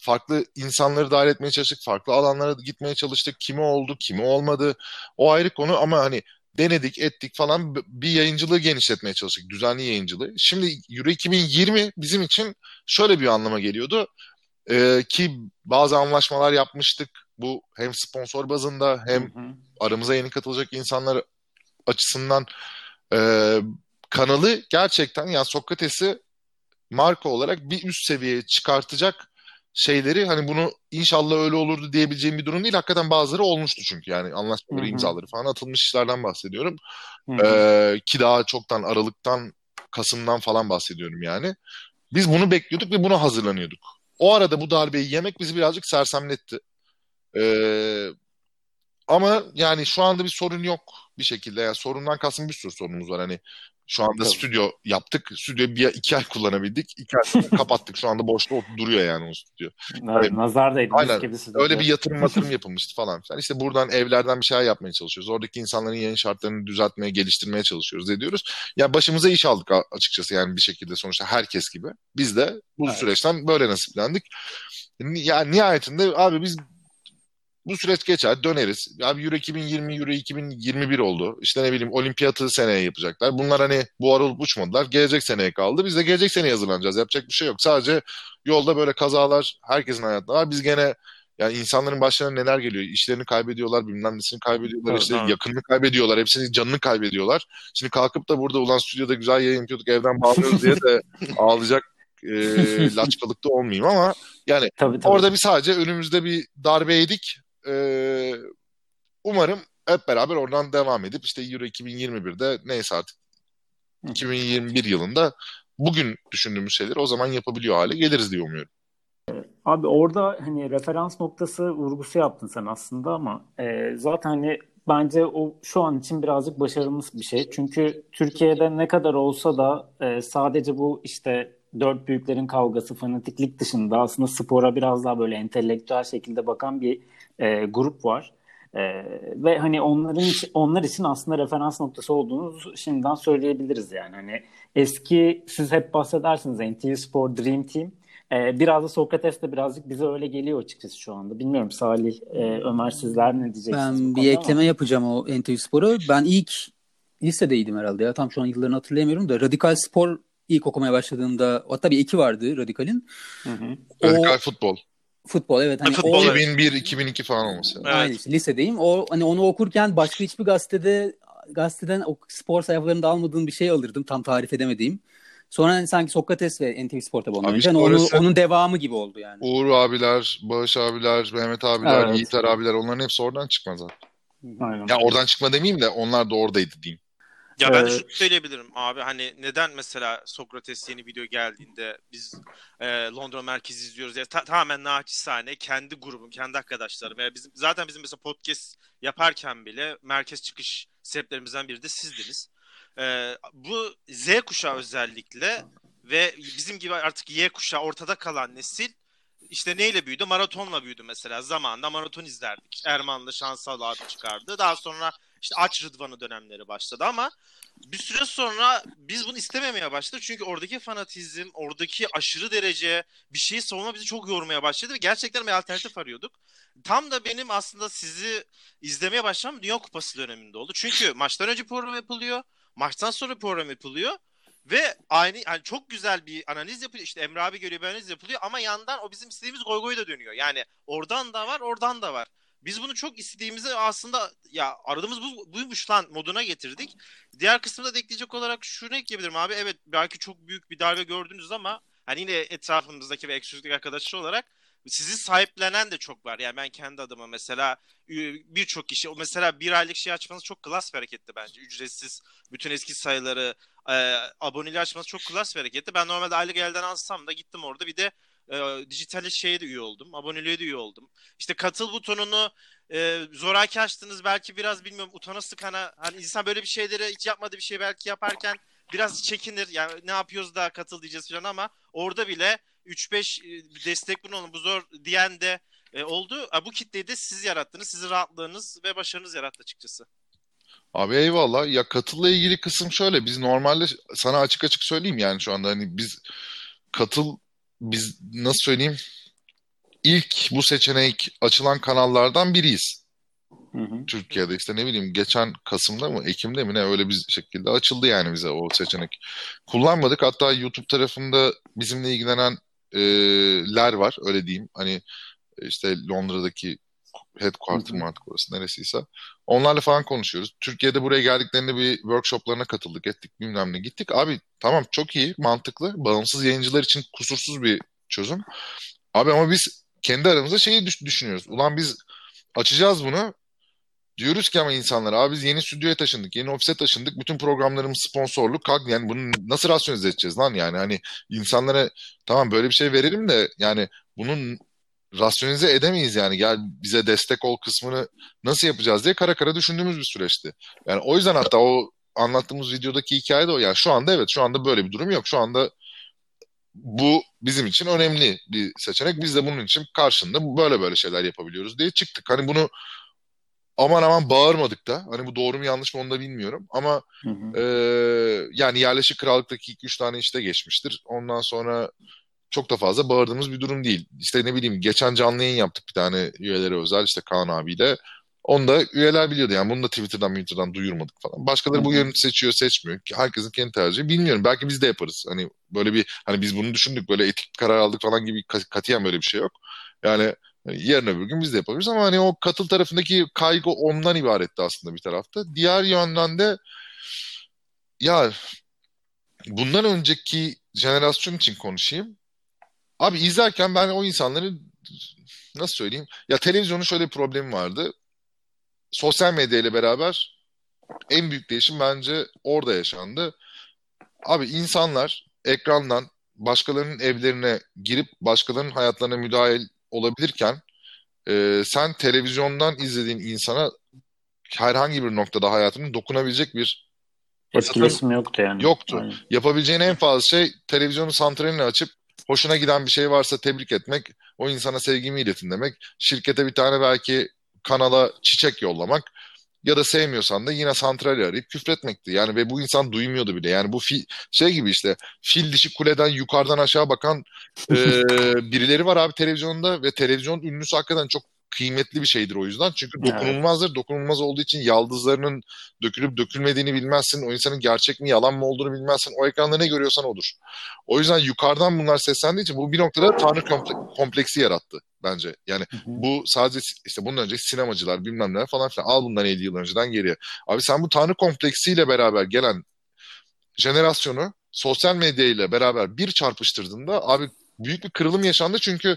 farklı insanları dahil etmeye çalıştık. Farklı alanlara gitmeye çalıştık. Kimi oldu, kimi olmadı. O ayrı konu ama hani denedik, ettik falan bir yayıncılığı genişletmeye çalıştık. Düzenli yayıncılığı. Şimdi Euro 2020 bizim için şöyle bir anlama geliyordu. E, ki bazı anlaşmalar yapmıştık. Bu hem sponsor bazında hem Hı hı. aramıza yeni katılacak insanlar açısından e, kanalı gerçekten yani Sokrates'i marka olarak bir üst seviyeye çıkartacak şeyleri hani bunu inşallah öyle olurdu diyebileceğim bir durum değil. Hakikaten bazıları olmuştu çünkü yani anlaşmaları imzaları falan atılmış işlerden bahsediyorum. Ee, ki daha çoktan Aralık'tan Kasım'dan falan bahsediyorum yani. Biz bunu bekliyorduk ve buna hazırlanıyorduk. O arada bu darbeyi yemek bizi birazcık sersemletti. Ee, ama yani şu anda bir sorun yok bir şekilde. Yani sorundan kastım bir sürü sorunumuz var. Hani şu anda Tabii. stüdyo yaptık. Stüdyo bir iki ay kullanabildik. İki ay sonra kapattık. Şu anda boşta duruyor yani o stüdyo. Evet, nazar değdi. Aynen. Gibi. Öyle bir yatırım matırım yapılmıştı falan filan. İşte buradan evlerden bir şeyler yapmaya çalışıyoruz. Oradaki insanların yayın şartlarını düzeltmeye, geliştirmeye çalışıyoruz ediyoruz. Ya başımıza iş aldık açıkçası yani bir şekilde sonuçta herkes gibi. Biz de bu Evet. süreçten böyle nasiplendik. Ni- Ya nihayetinde abi biz bu süreç geçer döneriz. Abi Euro 2020, Euro 2021 oldu. İşte ne bileyim olimpiyatı seneye yapacaklar. Bunlar hani bu ara olup uçmadılar. Gelecek seneye kaldı. Biz de gelecek seneye hazırlanacağız. Yapacak bir şey yok. Sadece yolda böyle kazalar herkesin hayatında var. Biz gene yani insanların başlarına neler geliyor? İşlerini kaybediyorlar, bilmem nesini kaybediyorlar, Evet, işte evet. yakınını kaybediyorlar, hepsinin canını kaybediyorlar. Şimdi kalkıp da burada ulan stüdyoda güzel yayın yapıyorduk, evden bağlıyoruz diye de ağlayacak e, laçkalıkta olmayayım ama yani Tabii tabii. Orada bir sadece önümüzde bir darbe yedik. Ee, umarım hep beraber oradan devam edip işte Euro 2021'de neyse artık 2021 yılında bugün düşündüğümüz şeyleri o zaman yapabiliyor hale geliriz diye umuyorum. Abi orada hani referans noktası vurgusu yaptın sen aslında ama e, zaten hani bence o şu an için birazcık başarımız bir şey. Çünkü Türkiye'de ne kadar olsa da e, sadece bu işte dört büyüklerin kavgası, fanatiklik dışında aslında spora biraz daha böyle entelektüel şekilde bakan bir e, grup var. E, ve hani onların onlar için aslında referans noktası olduğunu şimdiden söyleyebiliriz yani. Hani eski siz hep bahsedersiniz NTV Spor Dream Team. Ee, biraz da Sokrates de birazcık bize öyle geliyor açıkçası şu anda. Bilmiyorum Salih, e, Ömer sizler ne diyeceksiniz? Ben bir ekleme ama? yapacağım o NTV Spor'a. Ben ilk lisedeydim herhalde ya. Tam şu an yıllarını hatırlayamıyorum da. Radikal Spor ilk okumaya başladığımda hatta bir eki vardı Radikal'in. Hı hı. O Radikal futbol. Futbol evet. Hani Futbol, o, evet. 2001-2002 falan olması. lazım. Evet. Aynı işte, lisedeyim. O hani onu okurken başka hiçbir gazetede gazeteden o spor sayfalarında almadığım bir şey alırdım. Tam tarif edemediğim. Sonra hani sanki Sokrates ve NTV Spor tabii ondan Abi önce. işte Hani onu, onun devamı gibi oldu yani. Uğur abiler, Bağış abiler, Mehmet abiler, Evet. Yiğiter abiler onların hepsi oradan çıkma zaten. Aynen. Ya oradan çıkma demeyeyim de onlar da oradaydı diyeyim. Ya ben de Ee, şunu söyleyebilirim abi hani neden mesela Sokrates yeni video geldiğinde biz e, Londra merkezi izliyoruz ya ta- tamamen naçizane kendi grubum, kendi arkadaşlarım veya bizim zaten bizim mesela podcast yaparken bile merkez çıkış sebeplerimizden biri de sizdiniz. E, bu Z kuşağı özellikle ve bizim gibi artık Y kuşağı ortada kalan nesil işte neyle büyüdü? Maratonla büyüdü mesela. Zamanında maraton izlerdik. Ermanlı Şansal abi çıkardı. Daha sonra işte Aç Rıdvan'ı dönemleri başladı ama bir süre sonra biz bunu istememeye başladık. Çünkü oradaki fanatizm, oradaki aşırı derece bir şeyi savunma bizi çok yormaya başladı ve gerçekten bir alternatif arıyorduk. Tam da benim aslında sizi izlemeye başlamam Dünya Kupası döneminde oldu. Çünkü maçtan önce program yapılıyor, maçtan sonra program yapılıyor ve aynı yani çok güzel bir analiz yapılıyor. İşte Emre abi geliyor bir analiz yapılıyor ama yandan o bizim istediğimiz goy goy da dönüyor. Yani oradan da var, oradan da var. Biz bunu çok istediğimizi aslında ya aradığımız bu, buymuş lan moduna getirdik. Diğer kısımda da ekleyecek olarak şunu ekleyebilirim abi. Evet belki çok büyük bir darbe gördünüz ama hani yine etrafımızdaki ve eksklusiflik arkadaşlar olarak sizi sahiplenen de çok var. Yani ben kendi adıma mesela birçok kişi mesela bir aylık şey açmanız çok klas bir hareketti bence. Ücretsiz bütün eski sayıları e, aboneliği açmanız çok klas bir hareketti. Ben normalde aylık elden alsam da gittim orada bir de e, dijital şeye de üye oldum. Aboneliğe de üye oldum. İşte katıl butonunu e, zoraki açtınız belki biraz bilmiyorum utana sıkana hani insan böyle bir şeyleri hiç yapmadığı bir şey belki yaparken biraz çekinir. Yani ne yapıyoruz da katıl diyeceğiz falan ama orada bile 3-5 e, destek bulun bu zor diyen de e, oldu. bu kitleyi de siz yarattınız. Sizin rahatlığınız ve başarınız yarattı açıkçası. Abi eyvallah. Ya katılla ilgili kısım şöyle. Biz normalde sana açık açık söyleyeyim yani şu anda hani biz katıl biz nasıl söyleyeyim ilk bu seçenek açılan kanallardan biriyiz. Hı hı. Türkiye'de işte ne bileyim geçen Kasım'da mı Ekim'de mi ne öyle bir şekilde açıldı yani bize o seçenek. Kullanmadık hatta YouTube tarafında bizimle ilgilenen e, ler var öyle diyeyim. Hani işte Londra'daki headquarter mı artık orası neresiyse. Onlarla falan konuşuyoruz. Türkiye'de buraya geldiklerinde bir workshoplarına katıldık ettik bilmem ne. Gittik abi tamam çok iyi mantıklı. Bağımsız yayıncılar için kusursuz bir çözüm. Abi ama biz kendi aramızda şeyi düşünüyoruz. Ulan biz açacağız bunu. Diyoruz ki ama insanlara abi biz yeni stüdyoya taşındık, yeni ofise taşındık. Bütün programlarımız sponsorluk. Kalk yani bunu nasıl rasyonize edeceğiz lan yani? Hani insanlara tamam böyle bir şey verelim de yani bunun rasyonize edemeyiz yani gel bize destek ol kısmını nasıl yapacağız diye kara kara düşündüğümüz bir süreçti. Yani o yüzden hatta o anlattığımız videodaki hikaye de o. Yani şu anda evet şu anda böyle bir durum yok. Şu anda bu bizim için önemli bir seçenek. Biz de bunun için karşında böyle böyle şeyler yapabiliyoruz diye çıktık. Hani bunu aman aman bağırmadık da. Hani bu doğru mu yanlış mı onu da bilmiyorum. Ama hı hı. E, yani yerleşik krallıktaki 2-3 tane işte geçmiştir. Ondan sonra çok da fazla bağırdığımız bir durum değil. İşte ne bileyim geçen canlı yayın yaptık bir tane üyelere özel işte Kaan abiyle. Onu da üyeler biliyordu yani bunu da Twitter'dan Twitter'dan duyurmadık falan. Başkaları bu yönü seçiyor seçmiyor. Herkesin kendi tercihi. Bilmiyorum belki biz de yaparız. Hani böyle bir hani biz bunu düşündük böyle etik karar aldık falan gibi katiyen böyle bir şey yok. Yani yarın öbür gün biz de yapabiliriz ama hani o katıl tarafındaki kaygı ondan ibaretti aslında bir tarafta. Diğer yönden de ya bundan önceki jenerasyon için konuşayım. Abi izlerken ben o insanları nasıl söyleyeyim? Ya televizyonun şöyle bir problemi vardı. Sosyal medya ile beraber en büyük değişim bence orada yaşandı. Abi insanlar ekrandan başkalarının evlerine girip başkalarının hayatlarına müdahil olabilirken e, sen televizyondan izlediğin insana herhangi bir noktada hayatının dokunabilecek bir etkileşim yoktu yani. Yoktu. Aynen. Yapabileceğin en fazla şey televizyonun santralini açıp hoşuna giden bir şey varsa tebrik etmek, o insana sevgimi iletin demek. Şirkete bir tane belki kanala çiçek yollamak ya da sevmiyorsan da yine santrali arayıp küfretmekti. Yani ve bu insan duymuyordu bile. Yani bu fi, şey gibi işte fil dişi kuleden yukarıdan aşağı bakan e, birileri var abi televizyonda ve televizyon ünlüsü hakikaten çok kıymetli bir şeydir o yüzden. Çünkü dokunulmazdır. Evet. Dokunulmaz olduğu için yaldızlarının dökülüp dökülmediğini bilmezsin. O insanın gerçek mi yalan mı olduğunu bilmezsin. O ekranda ne görüyorsan odur. O yüzden yukarıdan bunlar seslendiği için bu bir noktada tanrı kompleksi yarattı bence. Yani hı hı. bu sadece işte bundan önce sinemacılar bilmem ne falan filan al bundan 50 yıl önceden geriye. Abi sen bu tanrı kompleksiyle beraber gelen jenerasyonu sosyal medya ile beraber bir çarpıştırdığında abi büyük bir kırılım yaşandı çünkü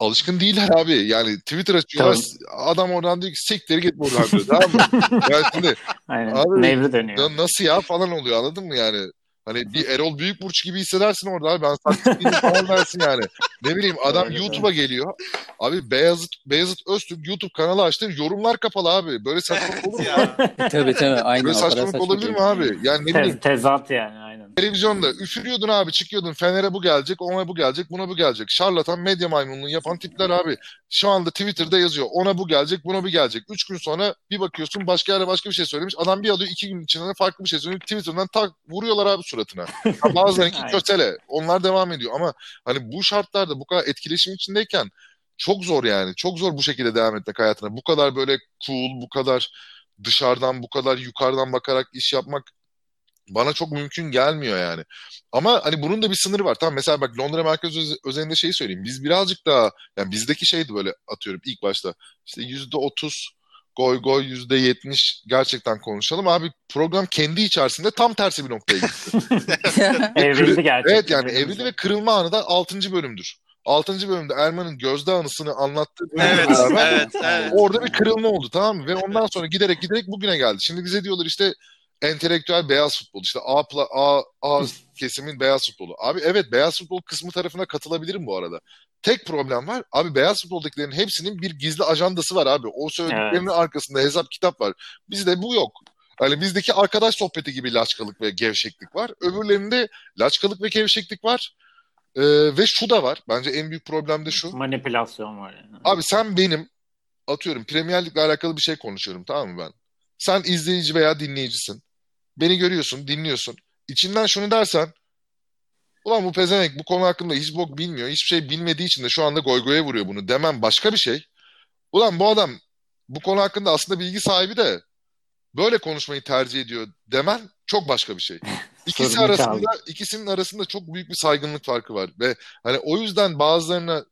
alışkın değiller abi. Yani Twitter açıyorlar. Tamam. Adam oradan diyor ki siktir git buradan diyor. tamam mı? Yani şimdi Aynen. Abi, Nevri dönüyor. Nasıl ya falan oluyor anladın mı yani? Hani bir Erol Büyükburç gibi hissedersin orada abi. Ben saçma falan dersin yani. Ne bileyim adam YouTube'a geliyor. Abi Beyazıt, Beyazıt Öztürk YouTube kanalı açtı. Yorumlar kapalı abi. Böyle saçmalık olur mu? tabii tabii. Aynen. Böyle saçmalık olabilir mi abi? Yani ne bileyim. Tezat yani aynen. Televizyonda üfürüyordun abi çıkıyordun. Fener'e bu gelecek, ona bu gelecek, buna bu gelecek. Şarlatan medya maymunluğu yapan tipler abi. Şu anda Twitter'da yazıyor. Ona bu gelecek, buna bu gelecek. Üç gün sonra bir bakıyorsun başka yere başka bir şey söylemiş. Adam bir alıyor iki gün içinde farklı bir şey söylüyor. Twitter'dan tak vuruyorlar abi suratına. Bazılarınki kötele. Onlar devam ediyor ama hani bu şartlarda bu kadar etkileşim içindeyken çok zor yani. Çok zor bu şekilde devam etmek hayatına. Bu kadar böyle cool, bu kadar dışarıdan, bu kadar yukarıdan bakarak iş yapmak bana çok mümkün gelmiyor yani. Ama hani bunun da bir sınırı var. Tamam mesela bak Londra merkez öz- özelinde şeyi söyleyeyim. Biz birazcık daha yani bizdeki şeydi böyle atıyorum ilk başta işte yüzde otuz goy goy yüzde yetmiş gerçekten konuşalım. Abi program kendi içerisinde tam tersi bir noktaya gitti. evrildi gerçekten. Evet yani evrildi ve kırılma anı da 6. bölümdür. 6. bölümde Erman'ın gözde anısını anlattığı Evet, beraber evet, evet. orada bir kırılma oldu tamam mı? Ve ondan sonra giderek giderek bugüne geldi. Şimdi bize diyorlar işte entelektüel beyaz futbol işte A, A, A kesimin beyaz futbolu. Abi evet beyaz futbol kısmı tarafına katılabilirim bu arada. Tek problem var. Abi beyaz futboldakilerin hepsinin bir gizli ajandası var abi. O söylediklerinin arkasında hesap kitap var. Bizde bu yok. Hani bizdeki arkadaş sohbeti gibi laçkalık ve gevşeklik var. Öbürlerinde laçkalık ve gevşeklik var. Ee, ve şu da var. Bence en büyük problem de şu. Manipülasyon var yani. Abi sen benim atıyorum Premier Lig'le alakalı bir şey konuşuyorum tamam mı ben? Sen izleyici veya dinleyicisin. Beni görüyorsun, dinliyorsun. İçinden şunu dersen Ulan bu pezevenk bu konu hakkında hiç bok bilmiyor. Hiçbir şey bilmediği için de şu anda goygoya vuruyor bunu demem başka bir şey. Ulan bu adam bu konu hakkında aslında bilgi sahibi de böyle konuşmayı tercih ediyor demen çok başka bir şey. İkisi arasında ikisinin arasında çok büyük bir saygınlık farkı var ve hani o yüzden bazılarına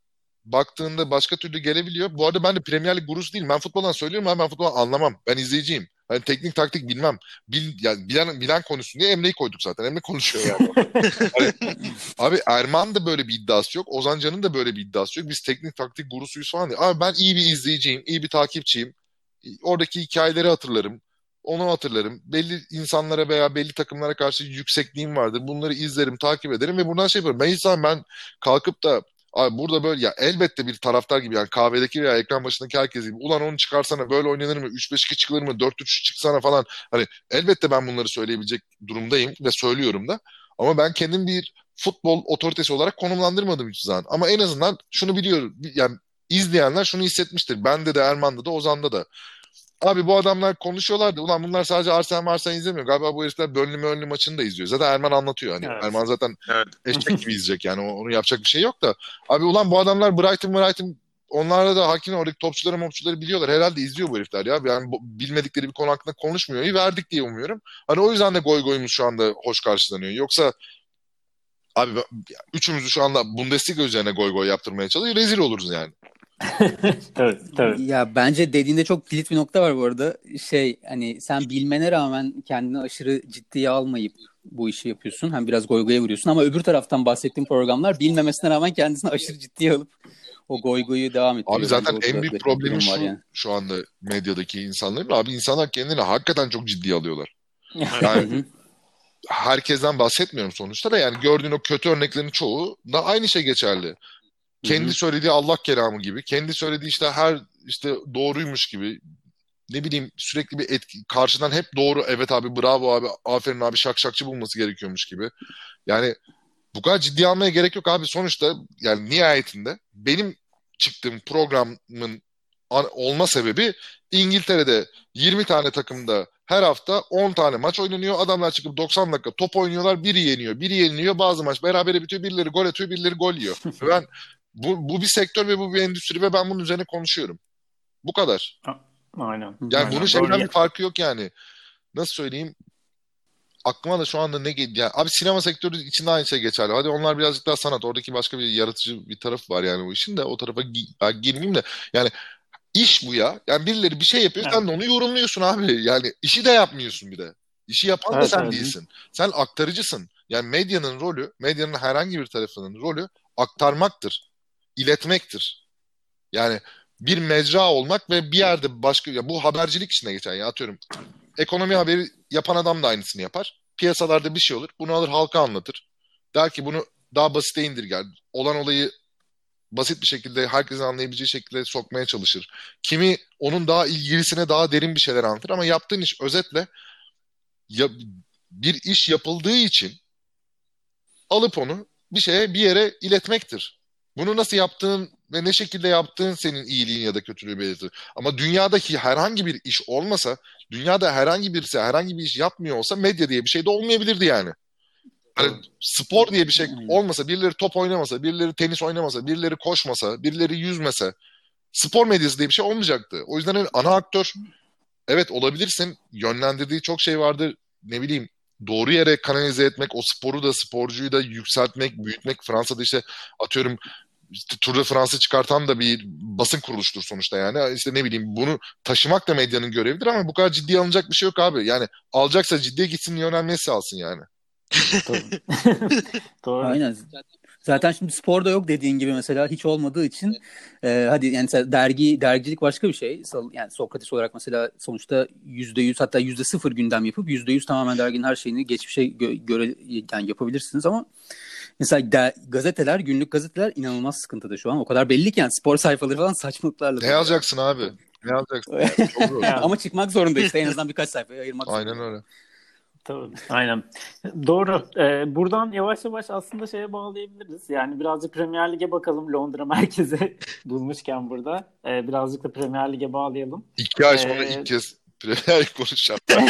baktığında başka türlü gelebiliyor. Bu arada ben de Premier Lig gurusu değilim. Ben futboldan söylüyorum ama ben futboldan anlamam. Ben izleyiciyim. Hani teknik taktik bilmem. Bil, yani bilen, bilen konuşsun diye Emre'yi koyduk zaten. Emre konuşuyor yani. Hani, abi Erman da böyle bir iddiası yok. Ozan Can'ın da böyle bir iddiası yok. Biz teknik taktik gurusuyuz falan diye. Abi ben iyi bir izleyiciyim. iyi bir takipçiyim. Oradaki hikayeleri hatırlarım. Onu hatırlarım. Belli insanlara veya belli takımlara karşı yüksekliğim vardır. Bunları izlerim, takip ederim ve buradan şey yaparım. Ben hiç zaman ben kalkıp da Abi burada böyle ya elbette bir taraftar gibi yani kahvedeki veya ekran başındaki herkes gibi ulan onu çıkarsana böyle oynanır mı? 3-5-2 çıkılır mı? 4-3 çıksana falan. Hani elbette ben bunları söyleyebilecek durumdayım ve söylüyorum da. Ama ben kendim bir futbol otoritesi olarak konumlandırmadım hiçbir zaman ama en azından şunu biliyorum yani izleyenler şunu hissetmiştir. Bende de Erman'da da Ozan'da da Abi bu adamlar konuşuyorlardı. Ulan bunlar sadece Arsenal Arsenal izlemiyor. Galiba bu herifler Burnley Burnley maçını da izliyor. Zaten Erman anlatıyor. Hani Evet. Erman zaten Evet. eşek gibi izleyecek yani. Onu yapacak bir şey yok da. Abi ulan bu adamlar Brighton Brighton onlara da hakim oradaki topçuları mopçuları biliyorlar. Herhalde izliyor bu herifler ya. Yani bilmedikleri bir konu hakkında konuşmuyor. İyi verdik diye umuyorum. Hani o yüzden de goy goyumuz şu anda hoş karşılanıyor. Yoksa abi üçümüzü şu anda Bundesliga üzerine goy goy yaptırmaya çalışıyor. Rezil oluruz yani. tabii tabii. Ya bence dediğinde çok kilit bir nokta var bu arada. Şey hani sen bilmene rağmen kendini aşırı ciddiye almayıp bu işi yapıyorsun. Hem biraz goy goya vuruyorsun ama öbür taraftan bahsettiğim programlar bilmemesine rağmen kendisini aşırı ciddiye alıp o goy goyu devam ettiriyor. Abi zaten Bence en büyük bir problemi şu yani. şu anda medyadaki insanların. Abi insanlar kendini hakikaten çok ciddiye alıyorlar. Yani herkesten bahsetmiyorum sonuçta da yani gördüğün o kötü örneklerin çoğu da aynı şey geçerli. Kendi söylediği Allah kelamı gibi, kendi söylediği işte her işte doğruymuş gibi ne bileyim sürekli bir etki karşıdan hep doğru evet abi bravo abi aferin abi şak şakçı bulması gerekiyormuş gibi. Yani bu kadar ciddi almaya gerek yok abi sonuçta yani nihayetinde benim çıktığım programın olma sebebi İngiltere'de 20 tane takımda her hafta 10 tane maç oynanıyor. Adamlar çıkıp 90 dakika top oynuyorlar. Biri yeniyor, biri yeniliyor. Bazı maç berabere bitiyor. Birileri gol atıyor, birileri gol yiyor. Ben bu, bu bir sektör ve bu bir endüstri ve ben bunun üzerine konuşuyorum. Bu kadar. Aynen. Yani Aynen, bunun şeyden bir farkı yok yani. Nasıl söyleyeyim? Aklıma da şu anda ne geliyor? Yani abi sinema sektörü içinde aynı şey geçerli. Hadi onlar birazcık daha sanat. Oradaki başka bir yaratıcı bir taraf var yani bu işin de. O tarafa gi- ben girmeyeyim de. Yani iş bu ya. Yani birileri bir şey yapıyor. Sen de onu yorumluyorsun abi. Yani işi de yapmıyorsun bir de. İşi yapan da Evet, sen evet. değilsin. Sen aktarıcısın. Yani medyanın rolü, medyanın herhangi bir tarafının rolü aktarmaktır. İletmektir. Yani bir mecra olmak ve bir yerde başka ya bu habercilik işine geçer ya atıyorum. Ekonomi haberi yapan adam da aynısını yapar. Piyasalarda bir şey olur. Bunu alır halka anlatır. Der ki bunu daha basite indirger. Olan olayı basit bir şekilde herkesin anlayabileceği şekilde sokmaya çalışır. Kimi onun daha ilgilisine daha derin bir şeyler anlatır ama yaptığın iş özetle ya, bir iş yapıldığı için alıp onu bir şeye bir yere iletmektir. Bunu nasıl yaptığın ve ne şekilde yaptığın senin iyiliğin ya da kötülüğü belirtir. Ama dünyadaki herhangi bir iş olmasa, dünyada herhangi birisi herhangi bir iş yapmıyor olsa medya diye bir şey de olmayabilirdi yani. Hani spor diye bir şey olmasa, birileri top oynamasa, birileri tenis oynamasa, birileri koşmasa, birileri yüzmese, spor medyası diye bir şey olmayacaktı. O yüzden hani ana aktör evet olabilirsin. Yönlendirdiği çok şey vardır. Ne bileyim doğru yere kanalize etmek, o sporu da sporcuyu da yükseltmek, büyütmek. Fransa'da işte atıyorum işte Tour de France'ı çıkartan da bir basın kuruluştur sonuçta yani. İşte ne bileyim bunu taşımak da medyanın görevidir ama bu kadar ciddiye alınacak bir şey yok abi. Yani alacaksa ciddiye gitsin Lionel Messi alsın yani. Doğru. Aynen. Zaten şimdi sporda yok dediğin gibi mesela hiç olmadığı için e, hadi yani dergi dergicilik başka bir şey. Yani Sokrates olarak mesela sonuçta yüzde yüz hatta yüzde sıfır gündem yapıp yüzde yüz tamamen derginin her şeyini geçmişe gö- göre yani yapabilirsiniz ama mesela de, gazeteler günlük gazeteler inanılmaz sıkıntıda şu an. O kadar belli ki yani spor sayfaları falan saçmalıklarla. Ne yazacaksın abi? Ne yazacaksın? ama çıkmak zorunda işte en azından birkaç sayfaya ayırmak Aynen zorunda. öyle. Tabii, aynen. Doğru. Ee, buradan yavaş yavaş aslında şeye bağlayabiliriz. Yani birazcık Premier Lig'e bakalım Londra merkezi bulmuşken burada. Ee, birazcık da Premier Lig'e bağlayalım. İki ay sonra ee... ilk kez Premier konuşacağım.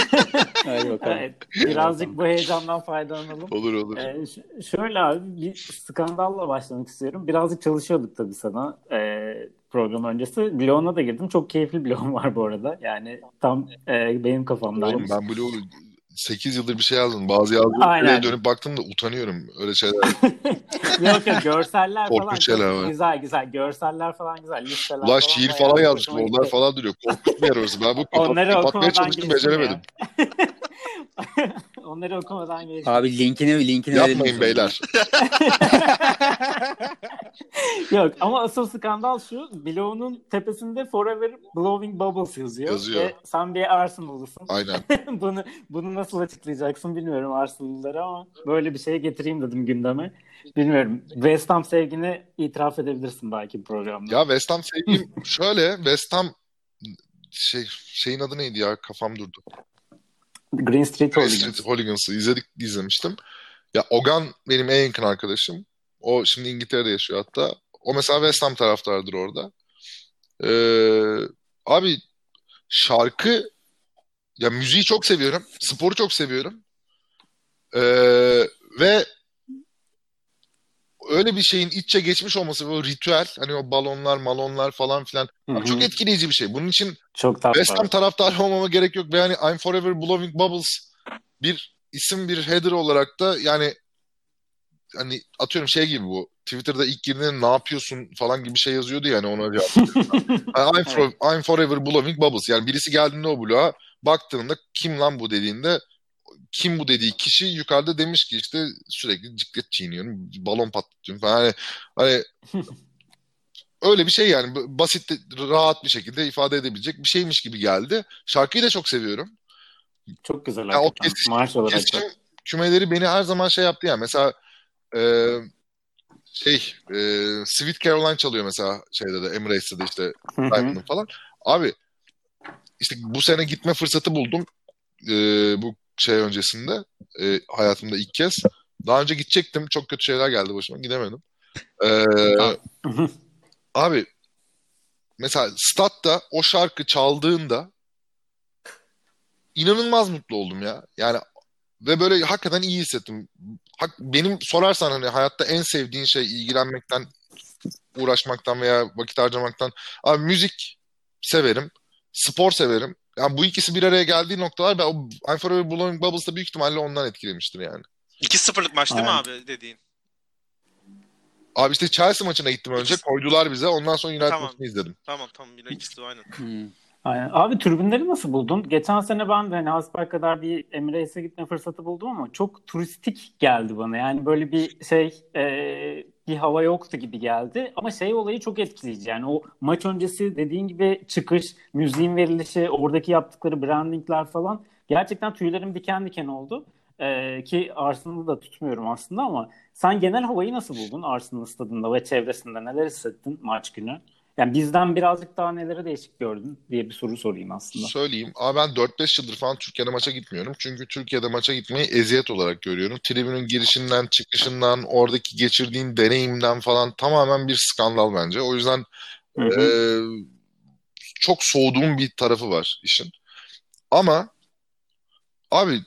Hadi bakalım. Evet, birazcık bu heyecandan faydalanalım. Olur olur. Ee, ş- şöyle abi bir skandalla başlamak istiyorum. Birazcık çalışıyorduk tabii sana e, program öncesi. Bloğuna da girdim. Çok keyifli bloğum var bu arada. Yani tam e, benim kafamdaymış. Oğlum ben bloğu 8 yıldır bir şey yazdım. Bazı yazdığım dönüp baktım da utanıyorum öyle şeyler. yok yok görseller falan şeyler güzel güzel. Görseller falan güzel. Listeler Ulan şiir falan yazmışım. Onlar falan duruyor. Yer orası. Ben bu kapatmaya çalıştım beceremedim. Onları okumadan geçtim. Abi linkini linkini Yapmayın beyler. Yok ama asıl skandal şu. Bloğunun tepesinde Forever Blowing Bubbles yazıyor. Yazıyor. Ve sen bir Arsenal'lısın. Aynen. bunu bunu nasıl açıklayacaksın bilmiyorum Arsenal'lara ama böyle bir şey getireyim dedim gündeme. Bilmiyorum. West Ham sevgini itiraf edebilirsin belki programda. Ya West Ham sevgim şöyle. West Ham şey şeyin adı neydi ya? Kafam durdu. Green Street Hooligans. Green Street Hooligans'ı izledik, izlemiştim. Ya Ogan benim en yakın arkadaşım. O şimdi İngiltere'de yaşıyor hatta. O mesela West Ham taraftarıdır orada. Ee, abi şarkı ya müziği çok seviyorum. Sporu çok seviyorum. Ee, ve öyle bir şeyin içe geçmiş olması böyle ritüel hani o balonlar malonlar falan filan Hı-hı. çok etkileyici bir şey. Bunun için çok West Ham taraftarı olmama gerek yok ve yani I'm Forever Blowing Bubbles bir isim bir header olarak da yani hani atıyorum şey gibi bu Twitter'da ilk girdiğinde ne yapıyorsun falan gibi bir şey yazıyordu yani ona cevap. yani I'm, for, I'm Forever Blowing Bubbles yani birisi geldiğinde o bloğa baktığında kim lan bu dediğinde kim bu dediği kişi yukarıda demiş ki işte sürekli ciklet çiğniyorum, balon patlatıyorum falan. Hani, hani öyle bir şey yani basit, rahat bir şekilde ifade edebilecek bir şeymiş gibi geldi. Şarkıyı da çok seviyorum. Çok güzel. Yani o kesişim, kesişim kümeleri beni her zaman şey yaptı yani. Mesela e, şey e, Sweet Caroline çalıyor mesela şeyde de Emirates'te de işte Diamond'ın falan. Abi işte bu sene gitme fırsatı buldum. E, bu şey öncesinde e, hayatımda ilk kez. Daha önce gidecektim. Çok kötü şeyler geldi başıma. Gidemedim. Ee, abi mesela statta o şarkı çaldığında inanılmaz mutlu oldum ya. Yani ve böyle hakikaten iyi hissettim. Hak, benim sorarsan hani hayatta en sevdiğin şey ilgilenmekten, uğraşmaktan veya vakit harcamaktan. Abi müzik severim, spor severim. Yani bu ikisi bir araya geldiği noktalar ben o I'm Forever Blowing Bubbles'da büyük ihtimalle ondan etkilemiştir yani. 2-0'lık maç değil mi abi dediğin? Abi işte Chelsea maçına gittim önce. İkisi... Koydular bize. Ondan sonra United tamam. maçını izledim. Tamam tamam. Yine ikisi aynen. Hmm. Aynen. Abi tribünleri nasıl buldun? Geçen sene ben de hani Hasbel kadar bir Emirates'e gitme fırsatı buldum ama çok turistik geldi bana. Yani böyle bir şey e, bir hava yoktu gibi geldi. Ama şey olayı çok etkileyici. Yani o maç öncesi dediğin gibi çıkış, müziğin verilişi, oradaki yaptıkları brandingler falan gerçekten tüylerim diken diken oldu. Ee, ki Arsenal'ı da tutmuyorum aslında ama sen genel havayı nasıl buldun Arsenal stadında ve çevresinde? Neler hissettin maç günü? Yani bizden birazcık daha neleri değişik gördün diye bir soru sorayım aslında. Söyleyeyim. Ama ben 4-5 yıldır falan Türkiye'de maça gitmiyorum. Çünkü Türkiye'de maça gitmeyi eziyet olarak görüyorum. Tribünün girişinden, çıkışından, oradaki geçirdiğin deneyimden falan tamamen bir skandal bence. O yüzden hı hı. E, çok soğuduğum bir tarafı var işin. Ama abi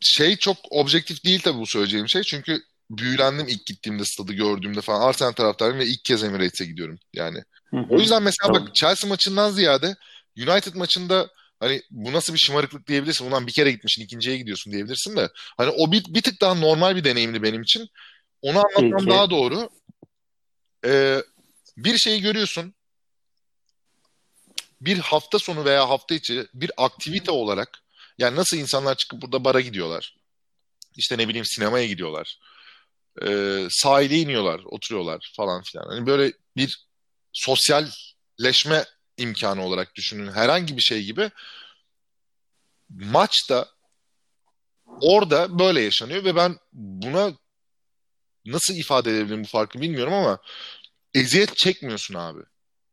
şey çok objektif değil tabii bu söyleyeceğim şey. Çünkü büyülendim ilk gittiğimde stadı gördüğümde falan. Arsenal taraftarıyım ve ilk kez Emirates'e gidiyorum yani. Hı hı. O yüzden mesela bak Chelsea maçından ziyade United maçında hani bu nasıl bir şımarıklık diyebilirsin. Ulan bir kere gitmişsin ikinciye gidiyorsun diyebilirsin de. Hani o bir, bir tık daha normal bir deneyimdi benim için. Onu anlatmam daha doğru. e, bir şeyi görüyorsun. Bir hafta sonu veya hafta içi bir aktivite olarak yani nasıl insanlar çıkıp burada bara gidiyorlar. İşte ne bileyim sinemaya gidiyorlar. E, sahile iniyorlar, oturuyorlar falan filan. Hani böyle bir sosyalleşme imkanı olarak düşünün. Herhangi bir şey gibi maçta orada böyle yaşanıyor ve ben buna nasıl ifade edebilirim bu farkı bilmiyorum ama eziyet çekmiyorsun abi.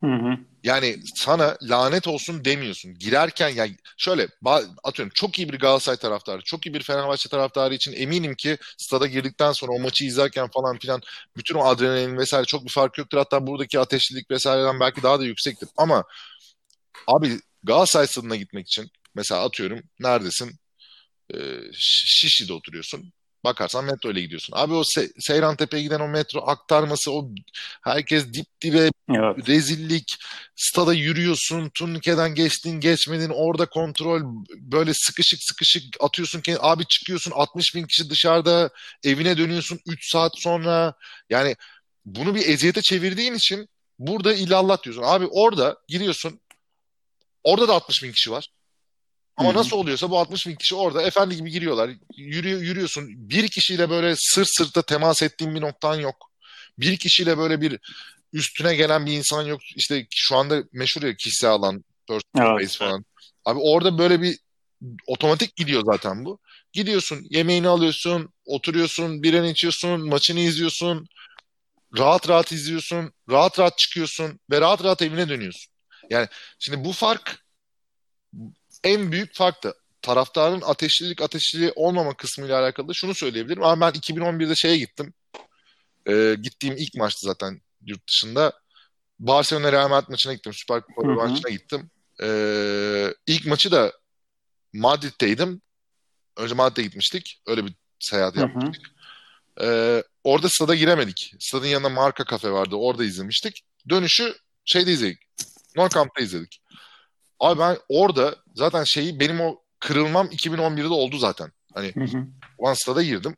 Hı hı. Yani sana lanet olsun demiyorsun. Girerken yani şöyle atıyorum çok iyi bir Galatasaray taraftarı, çok iyi bir Fenerbahçe taraftarı için eminim ki stada girdikten sonra o maçı izlerken falan filan bütün o adrenalin vesaire çok bir fark yoktur. Hatta buradaki ateşlilik vesaireden belki daha da yüksektir. Ama abi Galatasaray stadına gitmek için mesela atıyorum neredesin? Ee, Şişli'de oturuyorsun. Bakarsan metro ile gidiyorsun. Abi o Se Seyran Tepe'ye giden o metro aktarması o herkes dip dibe evet. rezillik. Stada yürüyorsun. Turnikeden geçtin geçmedin. Orada kontrol böyle sıkışık sıkışık atıyorsun. ki Abi çıkıyorsun 60 bin kişi dışarıda evine dönüyorsun 3 saat sonra. Yani bunu bir eziyete çevirdiğin için burada illallah diyorsun. Abi orada giriyorsun. Orada da 60 bin kişi var. Ama Hı-hı. nasıl oluyorsa bu 60 bin kişi orada efendi gibi giriyorlar. Yürüyor, yürüyorsun. Bir kişiyle böyle sırt sırta temas ettiğin bir noktan yok. Bir kişiyle böyle bir üstüne gelen bir insan yok. İşte şu anda meşhur ya kişisel alan personal evet. falan. Abi orada böyle bir otomatik gidiyor zaten bu. Gidiyorsun, yemeğini alıyorsun, oturuyorsun, birini içiyorsun, maçını izliyorsun. Rahat rahat izliyorsun, rahat rahat çıkıyorsun ve rahat rahat evine dönüyorsun. Yani şimdi bu fark en büyük fark da taraftarın ateşlilik ateşliliği olmama kısmıyla alakalı şunu söyleyebilirim. Ama ben 2011'de şeye gittim. Ee, gittiğim ilk maçtı zaten yurt dışında. Barcelona Real Madrid maçına gittim. Süper Kupa maçına gittim. Ee, ilk maçı da Madrid'deydim. Önce Madrid'e gitmiştik. Öyle bir seyahat yapmıştık. Ee, orada stada giremedik. Stadın yanında marka kafe vardı. Orada izlemiştik. Dönüşü şeyde izledik. Non Camp'ta izledik. Abi ben orada zaten şeyi benim o kırılmam 2011'de oldu zaten. Hani One girdim.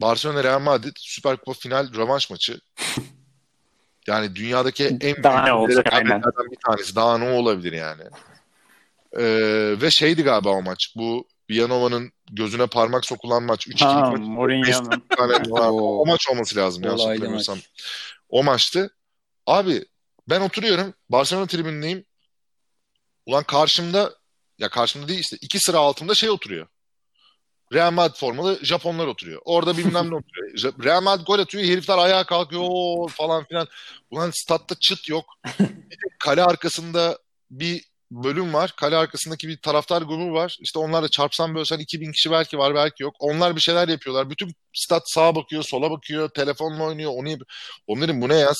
Barcelona Real Madrid Süper Kupa final rövanş maçı. Yani dünyadaki en büyük daha ne olacak aynen. bir tanesi. Daha ne olabilir yani. Ee, ve şeydi galiba o maç. Bu Villanova'nın gözüne parmak sokulan maç. 3-2 maç. Mourinho'nun. o maç olması lazım. Yanlış hatırlamıyorsam. O maçtı. Abi ben oturuyorum. Barcelona tribünündeyim. Ulan karşımda ya karşımda değil işte iki sıra altımda şey oturuyor. Real Madrid formalı Japonlar oturuyor. Orada bilmem ne oturuyor. Real Madrid gol atıyor. Herifler ayağa kalkıyor falan filan. Ulan statta çıt yok. kale arkasında bir bölüm var. Kale arkasındaki bir taraftar grubu var. İşte onlarla çarpsan bölsen 2000 kişi belki var belki yok. Onlar bir şeyler yapıyorlar. Bütün stat sağa bakıyor, sola bakıyor, telefonla oynuyor. Onu Onların bu ne ya?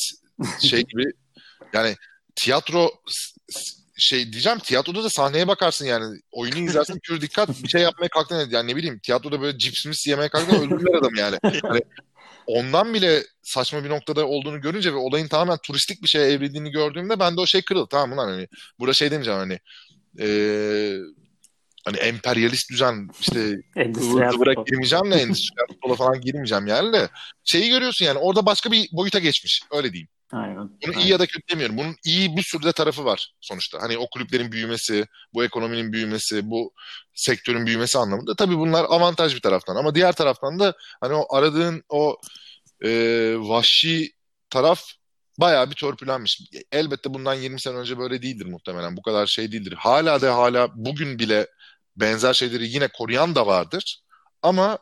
Şey gibi yani tiyatro şey diyeceğim tiyatroda da sahneye bakarsın yani. Oyunu izlersin pür dikkat bir şey yapmaya kalktın yani ne bileyim tiyatroda böyle cips yemeye kalktın öldürürler adam yani. Hani ondan bile saçma bir noktada olduğunu görünce ve olayın tamamen turistik bir şeye evrildiğini gördüğümde ben de o şey kırıldı. Tamam lan hani burada şey demeyeceğim hani ee, hani emperyalist düzen işte kıvıra girmeyeceğim de endüstriyel falan girmeyeceğim yani de şeyi görüyorsun yani orada başka bir boyuta geçmiş öyle diyeyim. Aynen. Bunu Aynen. iyi ya da kötü demiyorum. Bunun iyi bir sürü de tarafı var sonuçta. Hani o kulüplerin büyümesi, bu ekonominin büyümesi, bu sektörün büyümesi anlamında. Tabii bunlar avantaj bir taraftan. Ama diğer taraftan da hani o aradığın o e, vahşi taraf bayağı bir törpülenmiş. Elbette bundan 20 sene önce böyle değildir muhtemelen. Bu kadar şey değildir. Hala da hala bugün bile benzer şeyleri yine koruyan da vardır. Ama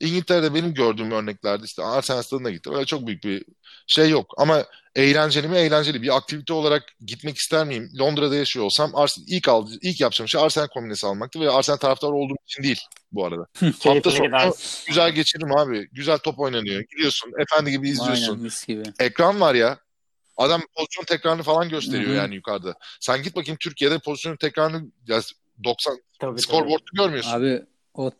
İngiltere'de benim gördüğüm örneklerde işte Arsenal stadına gittim. Öyle çok büyük bir şey yok. Ama eğlenceli mi? Eğlenceli. Bir aktivite olarak gitmek ister miyim? Londra'da yaşıyor olsam Arsenal, ilk, al, ilk yapacağım şey Arsenal kombinesi almaktı ve Arsenal taraftarı olduğum için değil bu arada. Hafta sonu güzel geçiririm abi. Güzel top oynanıyor. Gidiyorsun. Efendi gibi izliyorsun. Aynen, gibi. Ekran var ya. Adam pozisyon tekrarını falan gösteriyor Hı-hı. yani yukarıda. Sen git bakayım Türkiye'de pozisyon tekrarını ya 90 scoreboard'u görmüyorsun. Abi o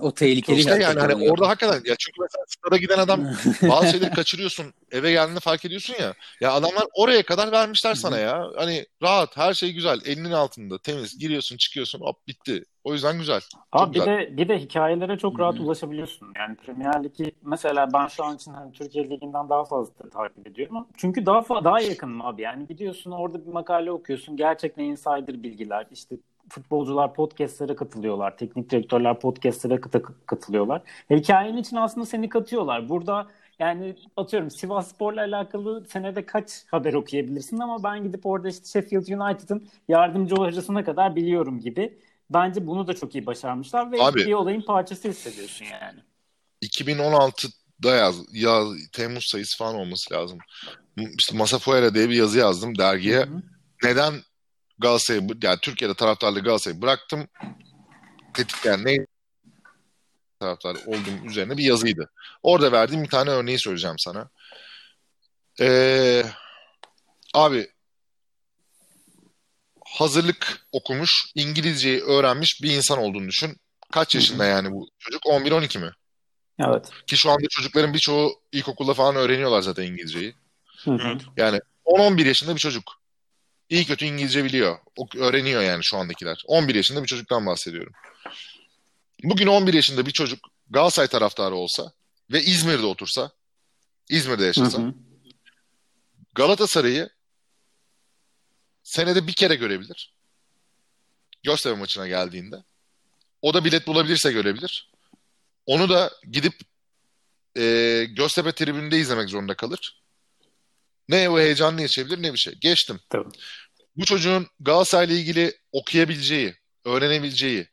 O tehlikeli. İşte yani hani oluyor. orada hakikaten ya çünkü mesela stada giden adam bazı şeyleri kaçırıyorsun. Eve geldiğinde fark ediyorsun ya. Ya adamlar oraya kadar vermişler sana ya. Hani rahat, her şey güzel. Elinin altında, temiz. Giriyorsun, çıkıyorsun. Hop bitti. O yüzden güzel. Abi bir güzel. de bir de hikayelere çok rahat Hı-hı. ulaşabiliyorsun. Yani Premier Ligi mesela ben şu an için hani Türkiye Ligi'nden daha fazla takip ediyorum. Çünkü daha daha yakınım abi. Yani gidiyorsun orada bir makale okuyorsun. Gerçekten insider bilgiler. işte futbolcular podcastlere katılıyorlar. Teknik direktörler podcastlere kat- katılıyorlar. Hikayenin için aslında seni katıyorlar. Burada yani atıyorum Sivas Spor'la alakalı senede kaç haber okuyabilirsin ama ben gidip orada işte Sheffield United'ın yardımcı hocasına kadar biliyorum gibi. Bence bunu da çok iyi başarmışlar ve Abi- bir olayın parçası hissediyorsun yani. 2016'da yaz, yaz Temmuz sayısı falan olması lazım. İşte Masa Fuera diye bir yazı yazdım dergiye. Hı hı. Neden Galatasaray'ı, yani Türkiye'de taraftarlı Galatasaray'ı bıraktım? Tetikleyen ne taraftar olduğum üzerine bir yazıydı. Orada verdiğim bir tane örneği söyleyeceğim sana. Ee, abi hazırlık okumuş, İngilizceyi öğrenmiş bir insan olduğunu düşün. Kaç yaşında yani bu çocuk? 11-12 mi? Evet. Ki şu anda çocukların birçoğu ilkokulda falan öğreniyorlar zaten İngilizceyi. Hı hı. Yani 10-11 yaşında bir çocuk. İyi kötü İngilizce biliyor. Öğreniyor yani şu andakiler. 11 yaşında bir çocuktan bahsediyorum. Bugün 11 yaşında bir çocuk Galatasaray taraftarı olsa ve İzmir'de otursa, İzmir'de Hı yaşasa, hı. Galatasaray'ı senede bir kere görebilir. Göztepe maçına geldiğinde. O da bilet bulabilirse görebilir. Onu da gidip e, Göztepe tribünde izlemek zorunda kalır. Ne o heyecanını yaşayabilir ne bir şey. Geçtim. Tabii. Bu çocuğun Galatasaray'la ilgili okuyabileceği, öğrenebileceği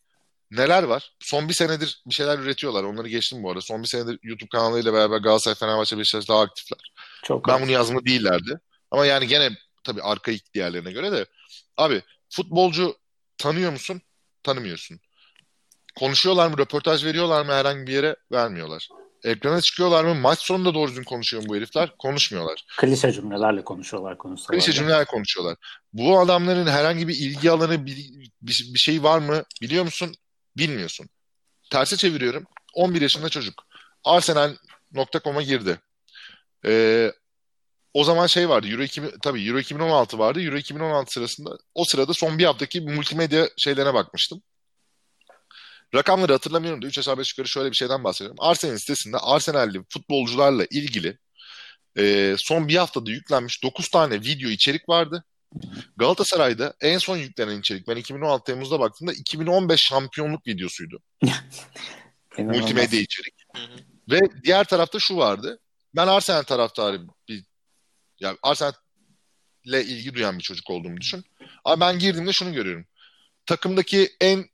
neler var? Son bir senedir bir şeyler üretiyorlar. Onları geçtim bu arada. Son bir senedir YouTube kanalıyla beraber Galatasaray, Fenerbahçe, Beşiktaş daha aktifler. Çok Ben bunu yazma değillerdi. Ama yani gene tabii arkaik diğerlerine göre de. Abi futbolcu tanıyor musun? Tanımıyorsun. Konuşuyorlar mı? Röportaj veriyorlar mı herhangi bir yere? Vermiyorlar. Ekrana çıkıyorlar mı? Maç sonunda doğru düzgün konuşuyor mu bu herifler? Konuşmuyorlar. Klişe cümlelerle konuşuyorlar konuşsalar. Klişe cümleler konuşuyorlar. Bu adamların herhangi bir ilgi alanı, bir, bir, bir şey var mı? Biliyor musun? Bilmiyorsun. Terse çeviriyorum. 11 yaşında çocuk. Arsenal.com'a girdi. Ee, o zaman şey vardı. Euro 2000, tabii Euro 2016 vardı. Euro 2016 sırasında o sırada son bir haftaki multimedya şeylerine bakmıştım. Rakamları hatırlamıyorum da 3 aşağı 5 yukarı şöyle bir şeyden bahsediyorum. Arsenal sitesinde Arsenal'li futbolcularla ilgili e, son bir haftada yüklenmiş 9 tane video içerik vardı. Galatasaray'da en son yüklenen içerik ben 2016 Temmuz'da baktığımda 2015 şampiyonluk videosuydu. Multimedya içerik. Hı hı. Ve diğer tarafta şu vardı. Ben Arsenal taraftarı bir yani Arsenal'le ilgi duyan bir çocuk olduğumu düşün. Ama ben girdiğimde şunu görüyorum. Takımdaki en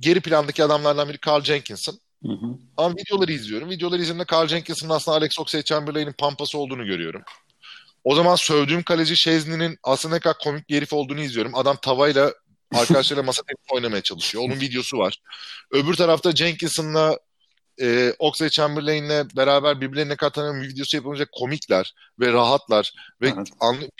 geri plandaki adamlardan biri Carl Jenkins'ın. Hı hı. Ama videoları izliyorum. Videoları izlediğimde Carl Jenkins'ın aslında Alex Oxlade-Chamberlain'in pampası olduğunu görüyorum. O zaman sövdüğüm kaleci Şezni'nin aslında ne kadar komik bir herif olduğunu izliyorum. Adam tavayla arkadaşlarıyla masa tenisi oynamaya çalışıyor. Onun videosu var. Öbür tarafta Jenkins'ınla e, Oxlade-Chamberlain'le beraber birbirlerine katan bir videosu yapılınca komikler ve rahatlar. Ve Evet.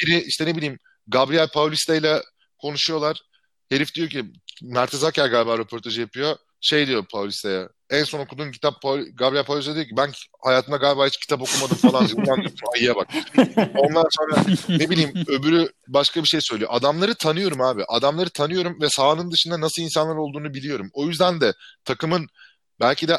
biri işte ne bileyim Gabriel Paulista ile konuşuyorlar. Herif diyor ki Mertez Aker galiba röportajı yapıyor. Şey diyor Paulista'ya. En son okuduğun kitap Paul, Gabriel Paulista diyor ki ben hayatımda galiba hiç kitap okumadım falan. Ulan ayıya bak. Ondan sonra ne bileyim öbürü başka bir şey söylüyor. Adamları tanıyorum abi. Adamları tanıyorum ve sahanın dışında nasıl insanlar olduğunu biliyorum. O yüzden de takımın belki de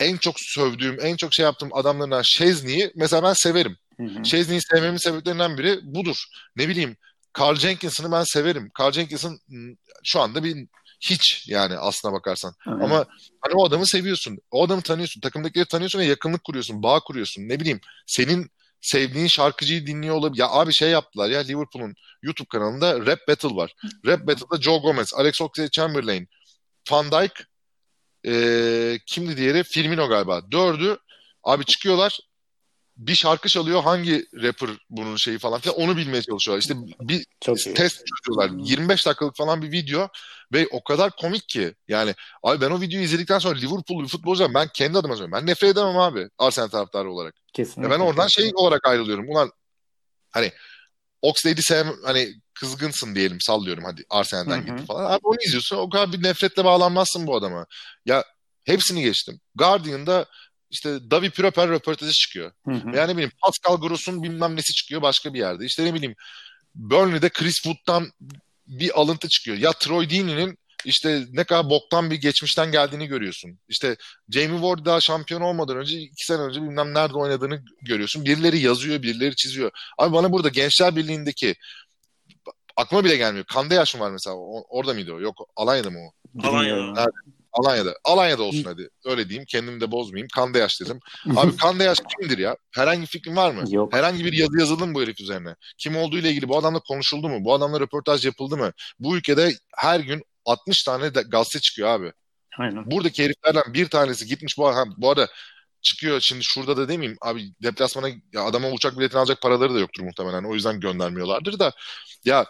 en çok sövdüğüm, en çok şey yaptığım adamlarından Şezni'yi mesela ben severim. Şezni'yi sevmemin sebeplerinden biri budur. Ne bileyim Carl Jenkins'ını ben severim. Carl Jenkins'ın mm, şu anda bir hiç yani aslına bakarsan. Evet. Ama hani o adamı seviyorsun. O adamı tanıyorsun. Takımdakileri tanıyorsun ve yakınlık kuruyorsun. Bağ kuruyorsun. Ne bileyim senin sevdiğin şarkıcıyı dinliyor olabilir. Ya abi şey yaptılar ya Liverpool'un YouTube kanalında Rap Battle var. Rap Battle'da Joe Gomez, Alex Oxlade-Chamberlain, Van Dijk, eee, kimdi diğeri? Firmino galiba. Dördü abi çıkıyorlar bir şarkı çalıyor hangi rapper bunun şeyi falan filan onu bilmeye çalışıyorlar. İşte bir Çok iyi. test çözüyorlar. 25 dakikalık falan bir video ve o kadar komik ki. Yani abi ben o videoyu izledikten sonra Liverpool'lu bir futbolcu ben kendi adıma söylüyorum. Ben nefret edemem abi Arsenal taraftarı olarak. Kesinlikle. Ya ben oradan şey olarak ayrılıyorum. Ulan hani Oxlade'i sev hani kızgınsın diyelim sallıyorum hadi Arsenal'den gitti falan. Abi onu izliyorsun o kadar bir nefretle bağlanmazsın bu adama. Ya hepsini geçtim. Guardian'da işte Davi Proper röportajı çıkıyor. Hı hı. Yani ne bileyim Pascal Gross'un bilmem nesi çıkıyor başka bir yerde. İşte ne bileyim Burnley'de Chris Wood'dan bir alıntı çıkıyor. Ya Troy Deeney'nin işte ne kadar boktan bir geçmişten geldiğini görüyorsun. İşte Jamie Ward daha şampiyon olmadan önce iki sene önce bilmem nerede oynadığını görüyorsun. Birileri yazıyor, birileri çiziyor. Abi bana burada Gençler Birliği'ndeki aklıma bile gelmiyor. Kande yaş mı var mesela? O, orada mıydı o? Yok Alanya'da mı o? Alanya'da. Evet. Alanya'da. Alanya'da olsun hadi. Öyle diyeyim. Kendimi de bozmayayım. Kandeyaş dedim. Abi Kandeyaş kimdir ya? Herhangi fikrin var mı? Yok. Herhangi bir yazı yazıldı mı bu herif üzerine? Kim olduğu ile ilgili bu adamla konuşuldu mu? Bu adamla röportaj yapıldı mı? Bu ülkede her gün 60 tane de gazete çıkıyor abi. Aynen. Buradaki heriflerden bir tanesi gitmiş bu, ha, bu arada çıkıyor şimdi şurada da demeyeyim abi deplasmana ya adama uçak biletini alacak paraları da yoktur muhtemelen o yüzden göndermiyorlardır da ya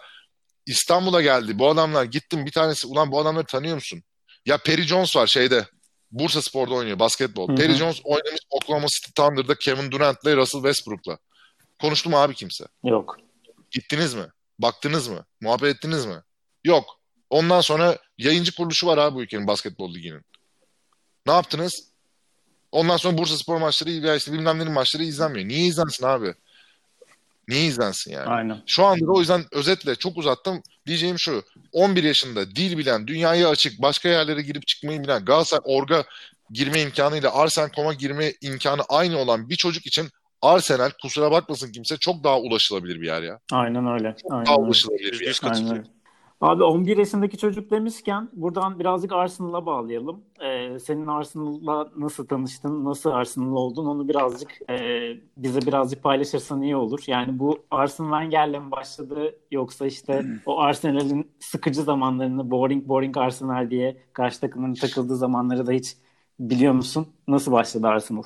İstanbul'a geldi bu adamlar gittim bir tanesi ulan bu adamları tanıyor musun? Ya Perry Jones var şeyde Bursa Spor'da oynuyor basketbol. Hı-hı. Perry Jones oynamış Oklahoma City Thunder'da Kevin Durant'la Russell Westbrook'la. Konuştu mu abi kimse? Yok. Gittiniz mi? Baktınız mı? Muhabbet ettiniz mi? Yok. Ondan sonra yayıncı kuruluşu var abi bu ülkenin basketbol liginin. Ne yaptınız? Ondan sonra Bursa Spor maçları işte bilmem nenin maçları izlenmiyor. Niye izlensin abi? Niye izlensin yani? Aynen. Şu anda o yüzden özetle çok uzattım. Diyeceğim şu. 11 yaşında dil bilen, dünyaya açık, başka yerlere girip çıkmayı bilen, Galatasaray Orga girme imkanıyla Arsen.com'a girme imkanı aynı olan bir çocuk için Arsenal kusura bakmasın kimse çok daha ulaşılabilir bir yer ya. Aynen öyle. Aynen daha ulaşılabilir bir yer. Aynen öyle. Abi 11 yaşındaki çocuk demişken buradan birazcık Arsenal'a bağlayalım. Ee, senin Arsenal'la nasıl tanıştın, nasıl Arsenal oldun onu birazcık e, bize birazcık paylaşırsan iyi olur. Yani bu Arsene Wenger'le mi başladı yoksa işte o Arsenal'in sıkıcı zamanlarını boring boring Arsenal diye karşı takımın takıldığı zamanları da hiç biliyor musun? Nasıl başladı Arsenal?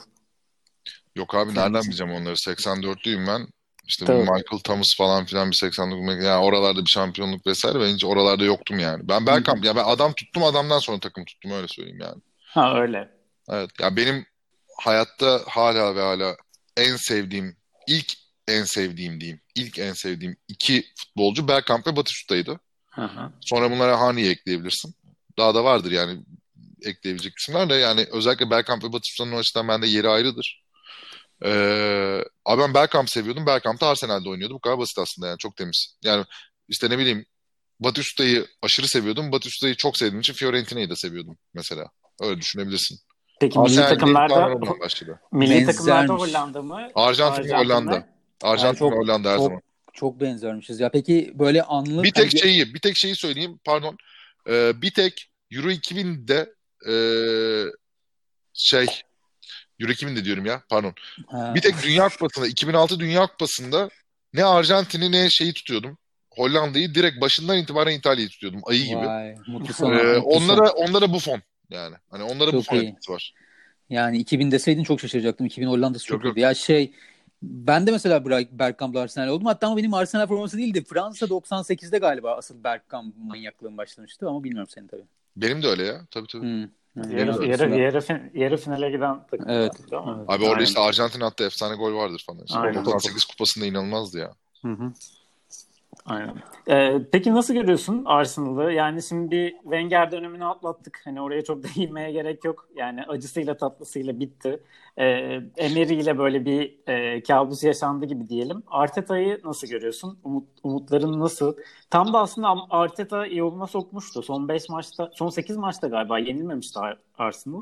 Yok abi nereden bileceğim onları? 84'lüyüm ben. İşte Tabii. Michael Thomas falan filan bir 89 yani oralarda bir şampiyonluk vesaire ben hiç oralarda yoktum yani. Ben Bergkamp ya ben adam tuttum adamdan sonra takım tuttum öyle söyleyeyim yani. Ha öyle. Evet ya benim hayatta hala ve hala en sevdiğim ilk en sevdiğim diyeyim. ilk en sevdiğim iki futbolcu Bergkamp ve Batistuta'ydı. Sonra bunlara Hani'yi ekleyebilirsin. Daha da vardır yani ekleyebilecek isimler de yani özellikle Bergkamp ve Batistuta'nın o açıdan bende yeri ayrıdır. Ee, abi ben Bergkamp seviyordum. Bergkamp da Arsenal'de oynuyordu. Bu kadar basit aslında yani. Çok temiz. Yani işte ne bileyim Batista'yı aşırı seviyordum. Batista'yı çok sevdiğim için Fiorentina'yı da seviyordum mesela. Öyle düşünebilirsin. Peki milli takımlarda milli takımlarda Hollanda mı? Arjantin, Arjantin Hollanda. Arjantin yani Hollanda her çok, zaman. Çok benzermişiz ya. Peki böyle anlık bir tek hani... şeyi, bir tek şeyi söyleyeyim. Pardon. Ee, bir tek Euro 2000'de e, şey Euro 2000'de diyorum ya pardon. Ha. Bir tek Dünya Kupası'nda 2006 Dünya Kupası'nda ne Arjantin'i ne şeyi tutuyordum. Hollanda'yı direkt başından itibaren İtalya'yı tutuyordum ayı gibi. Vay, mutlu sana, ee, mutlu onlara onlara bu fon yani. Hani onlara çok bu fon etkisi var. Yani 2000 deseydin çok şaşıracaktım. 2000 Hollanda'sı çok iyiydi. Ya şey ben de mesela Bergkamp'la Arsenal oldum. Hatta ama benim Arsenal forması değildi. Fransa 98'de galiba asıl Bergkamp manyaklığım başlamıştı ama bilmiyorum seni tabii. Benim de öyle ya. Tabii tabii. Hmm. Yarı, yarı, yarı, fin, yarı finale giden takım. Evet. Abi orada işte Arjantin attı efsane gol vardır falan. İşte Aynen. 98 kupasında inanılmazdı ya. Hı hı. Aynen. Ee, peki nasıl görüyorsun Arsenal'ı? Yani şimdi Wenger dönemini atlattık. Hani oraya çok da inmeye gerek yok. Yani acısıyla tatlısıyla bitti. Ee, Emery böyle bir e, kabus yaşandı gibi diyelim. Arteta'yı nasıl görüyorsun? Umut, umutların nasıl? Tam da aslında Arteta yoluna sokmuştu. Son 5 maçta, son 8 maçta galiba yenilmemişti Arsenal.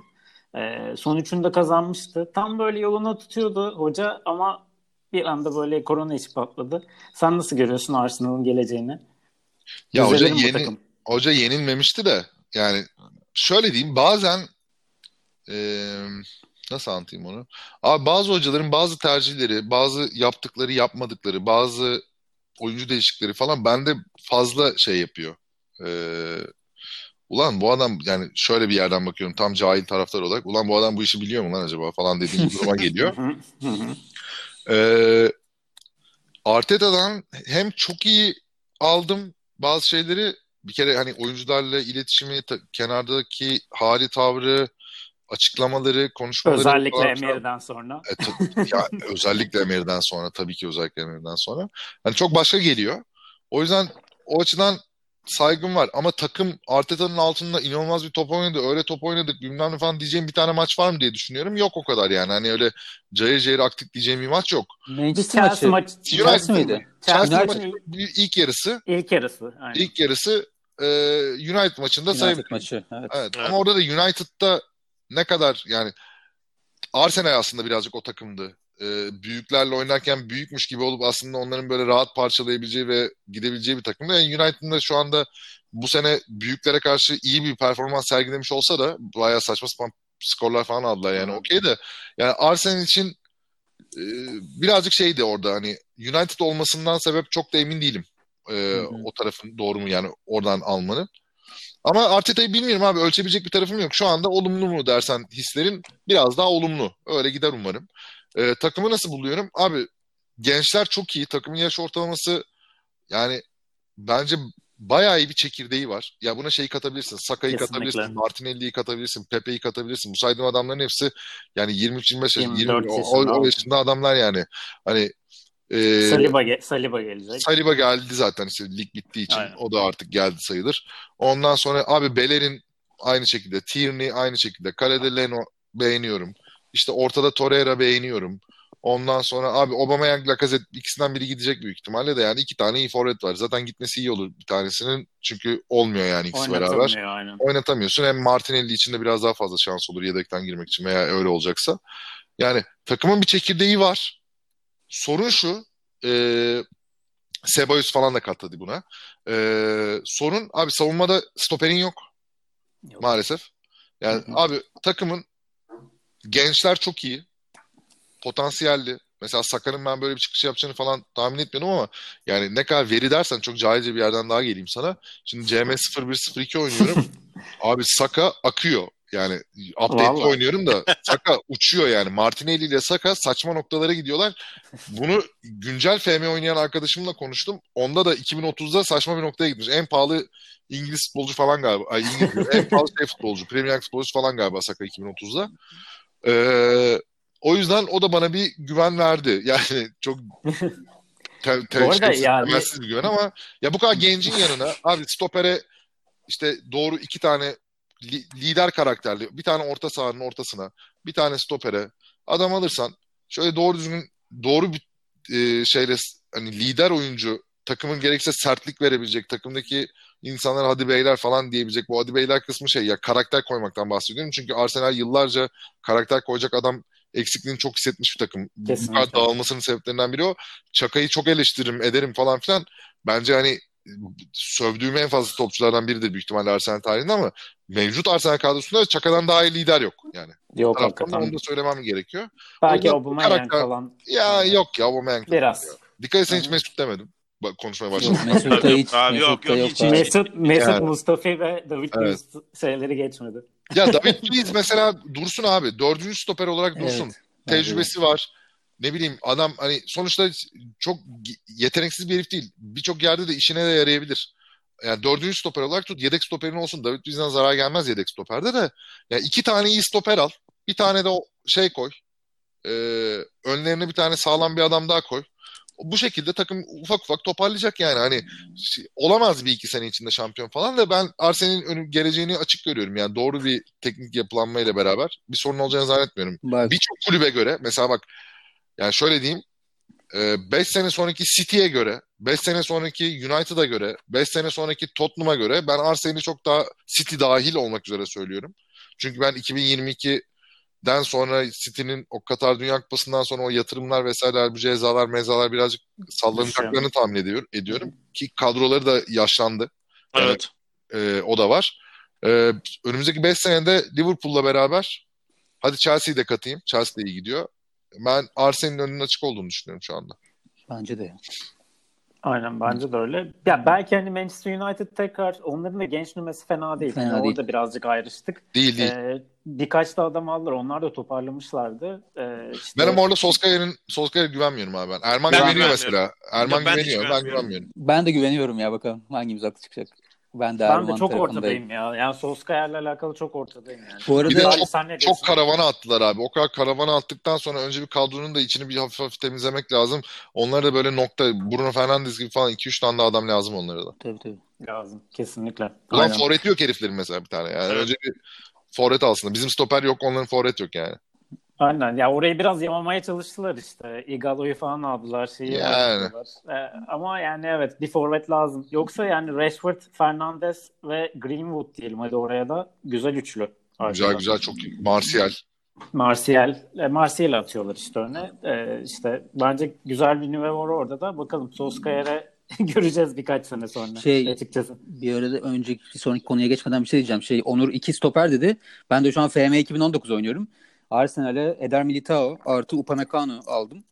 Ee, son üçünü kazanmıştı. Tam böyle yoluna tutuyordu hoca ama bir anda böyle korona işi patladı. Sen nasıl görüyorsun Arsenal'ın geleceğini? Ya hoca yeni hoca yenilmemişti de yani şöyle diyeyim bazen e, nasıl anlatayım onu? Abi bazı hocaların bazı tercihleri, bazı yaptıkları, yapmadıkları, bazı oyuncu değişiklikleri falan bende fazla şey yapıyor. Ee, ulan bu adam yani şöyle bir yerden bakıyorum tam cahil taraftar olarak ulan bu adam bu işi biliyor mu lan acaba falan dediğim duruma geliyor. Ee, Arteta'dan hem çok iyi aldım bazı şeyleri bir kere hani oyuncularla iletişimi, kenardaki hali tavrı, açıklamaları, konuşmaları. Özellikle Emery'den sonra. E, ta, ya, özellikle Emery'den sonra tabii ki özellikle Emery'den sonra. Hani çok başka geliyor. O yüzden o açıdan saygım var. Ama takım Arteta'nın altında inanılmaz bir top oynadı. Öyle top oynadık bilmem ne falan diyeceğim bir tane maç var mı diye düşünüyorum. Yok o kadar yani. Hani öyle cayır cayır aktif diyeceğim bir maç yok. Manchester maçı. maçı. Chelsea miydi? Chelsea United- maçı ilk yarısı İlk yarısı. Aynen. ilk yarısı e, United maçında United sayabilirim. maçı. Evet. Evet. Evet. Ama orada da United'da ne kadar yani Arsenal aslında birazcık o takımdı. Ee, büyüklerle oynarken büyükmüş gibi olup aslında onların böyle rahat parçalayabileceği ve gidebileceği bir takımdı. Yani United'ın da şu anda bu sene büyüklere karşı iyi bir performans sergilemiş olsa da bayağı saçma sapan skorlar falan aldılar yani okey de yani Arsenal için e, birazcık şeydi orada hani United olmasından sebep çok da emin değilim. Hı hı. o tarafın doğru mu yani oradan almanın. Ama Arteta'yı bilmiyorum abi. Ölçebilecek bir tarafım yok. Şu anda olumlu mu dersen hislerin biraz daha olumlu. Öyle gider umarım. Ee, takımı nasıl buluyorum? Abi gençler çok iyi. Takımın yaş ortalaması yani bence bayağı iyi bir çekirdeği var. Ya buna şeyi katabilirsin. Saka'yı katabilirsin. Martinelli'yi katabilirsin. Pepe'yi katabilirsin. Bu saydığım adamların hepsi yani 23-25 yaş, 20, 24 o, yaşında. o yaşında adamlar yani. Hani e, Saliba, ge- Saliba gelecek. Saliba geldi zaten işte lig bittiği için. Aynen. O da artık geldi sayılır. Ondan sonra abi Beler'in aynı şekilde. Tierney aynı şekilde. Kalede Leno beğeniyorum. İşte ortada Torreira beğeniyorum. Ondan sonra abi Aubameyang, Lacazette ikisinden biri gidecek büyük ihtimalle de yani iki tane iyi forvet var. Zaten gitmesi iyi olur bir tanesinin. Çünkü olmuyor yani ikisi beraber. Aynen. Oynatamıyorsun. Hem Martinelli için de biraz daha fazla şans olur yedekten girmek için veya öyle olacaksa. Yani takımın bir çekirdeği var. Sorun şu. E, Ceballos falan da katladı buna. E, sorun abi savunmada stoperin yok. Yok. Maalesef. Yani Hı hı. abi takımın gençler çok iyi. Potansiyelli. Mesela Saka'nın ben böyle bir çıkış yapacağını falan tahmin etmiyordum ama yani ne kadar veri dersen çok cahilce bir yerden daha geleyim sana. Şimdi CM 0102 oynuyorum. abi Saka akıyor. Yani update Vallahi. oynuyorum da Saka uçuyor yani. Martinelli ile Saka saçma noktalara gidiyorlar. Bunu güncel FM oynayan arkadaşımla konuştum. Onda da 2030'da saçma bir noktaya gitmiş. En pahalı İngiliz futbolcu falan galiba. Ay İngiliz en pahalı şey futbolcu. Premier League futbolcusu falan galiba Saka 2030'da. Ee, o yüzden o da bana bir güven verdi. Yani çok te, te, Bu arada yani- bir güven ama ya bu kadar gencin yanına abi stopere işte doğru iki tane li- lider karakterli bir tane orta sahanın ortasına bir tane stopere adam alırsan şöyle doğru düzgün doğru bir e, şeyle hani lider oyuncu takımın gerekse sertlik verebilecek takımdaki insanlar hadi beyler falan diyebilecek bu hadi beyler kısmı şey ya karakter koymaktan bahsediyorum. Çünkü Arsenal yıllarca karakter koyacak adam eksikliğini çok hissetmiş bir takım. Bu Kesinlikle. kadar dağılmasının sebeplerinden biri o. Çakayı çok eleştiririm ederim falan filan. Bence hani sövdüğüm en fazla topçulardan biridir büyük ihtimalle Arsenal tarihinde ama mevcut Arsenal kadrosunda Çaka'dan daha iyi lider yok yani. Yok da hakikaten. onu da söylemem gerekiyor. Belki Aubameyang karakter- falan Ya yok ya Aubameyang. biraz. Dikkat etsen hiç. Mesut demedim. Bak konuşmaya başladım. Mesut'ta Yok hiç. abi, yok, yok, yok. hiç, abi. Mesut, Mesut Yani. Mustafa ve David Evet. Şeyleri geçmedi. Ya David Luiz mesela dursun abi. Dördüncü stoper olarak dursun. Evet. Tecrübesi var. Ne bileyim adam hani sonuçta çok yeteneksiz bir herif değil. Birçok yerde de işine de yarayabilir. Yani dördüncü stoper olarak tut. Yedek stoperin olsun. David Luiz'den zarar gelmez yedek stoperde de. Yani iki tane iyi stoper al. Bir tane de o şey koy. Ee, önlerine bir tane sağlam bir adam daha koy. Bu şekilde takım ufak ufak toparlayacak yani. Hani olamaz bir iki sene içinde şampiyon falan da ben Arsenal'in önü geleceğini açık görüyorum. Yani doğru bir teknik yapılanmayla beraber bir sorun olacağını zannetmiyorum. Birçok kulübe göre mesela bak yani şöyle diyeyim 5 sene sonraki City'ye göre 5 sene sonraki United'a göre 5 sene sonraki Tottenham'a göre ben Arsenal'i çok daha City dahil olmak üzere söylüyorum. Çünkü ben 2022'den sonra City'nin o Katar Dünya Kupası'ndan sonra o yatırımlar vesaireler bu cezalar mezalar birazcık sallanacaklarını tahmin ediyor, ediyorum. Ki kadroları da yaşlandı. Evet. Ee, o da var. Ee, önümüzdeki 5 senede Liverpool'la beraber hadi Chelsea'yi de katayım. Chelsea de iyi gidiyor. Ben Arsenal'in önünün açık olduğunu düşünüyorum şu anda. bence de. Aynen bence de öyle. Ya belki hani Manchester United tekrar onların da genç nüvesi fena değil. Fena Yani değil. Orada birazcık ayrıştık. Değil değil. Ee, birkaç da adam aldılar. Onlar da toparlamışlardı. Ee, işte, ben ama orada Solskjaer'in Solskjaer'e güvenmiyorum abi ben. Erman Ben güveniyor güvenmiyorum. mesela. Erman Ya ben güveniyor. Ben güvenmiyorum. güvenmiyorum. Ben de güveniyorum ya bakalım hangimiz haklı çıkacak. Ben de, Ben de çok ortadayım ya. Yani Solskjaer'le alakalı çok ortadayım yani. Bu arada Bir de çok, sen ne çok karavana attılar abi. O kadar karavana attıktan sonra önce bir kadronun da içini bir hafif hafif temizlemek lazım. Onlara da böyle nokta Bruno Fernandes gibi falan 2-3 tane daha adam lazım onlara da. tabii tabii. Lazım. Kesinlikle. Ulan Aynen. forveti yok heriflerin mesela bir tane yani. Evet. Önce bir forvet alsın. Bizim stoper yok onların forvet yok yani. Aynen. Ya orayı biraz yamamaya çalıştılar işte. Igalo'yu falan aldılar. Şeyi Yani. Ee, ama yani evet bir forvet lazım. Yoksa yani Rashford, Fernandes ve Greenwood diyelim hadi oraya da güzel üçlü. Güzel güzel çok iyi. Martial. Martial, e, Martial atıyorlar işte öne. E, işte bence güzel bir nüve var orada da. Bakalım Solskjaer'e göreceğiz birkaç sene sonra. Şey- açıkçası. Bir arada önceki bir sonraki konuya geçmeden bir şey diyeceğim. Şey Onur iki stoper dedi. Ben de şu an FM 2019 oynuyorum. Arsenal'e Eder Militao artı Upamecano aldım.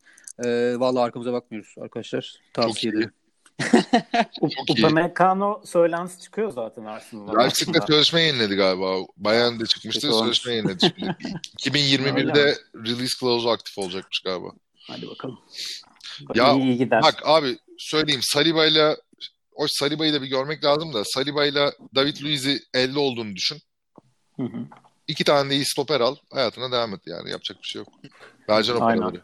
Ee, vallahi arkamıza bakmıyoruz arkadaşlar. Tavsiye ederim. Upamecano söylentisi çıkıyor zaten Arsenal'dan. Leipzig'le aslında. sözleşme yeniledi galiba. Bayern de çıkmıştı. Sözleşme yeniledi. şimdi. 2021'de release clause aktif olacakmış galiba. Hadi bakalım. Ya, iyi, iyi gider. Bak abi söyleyeyim Saliba'yla o Saliba'yı da bir görmek lazım da Saliba'yla David Luiz'i elde olduğunu düşün. Hı hı. İki tane de iyi stoper al. Hayatına devam et yani. Yapacak bir şey yok. Vereceksin o Aynen. paraları.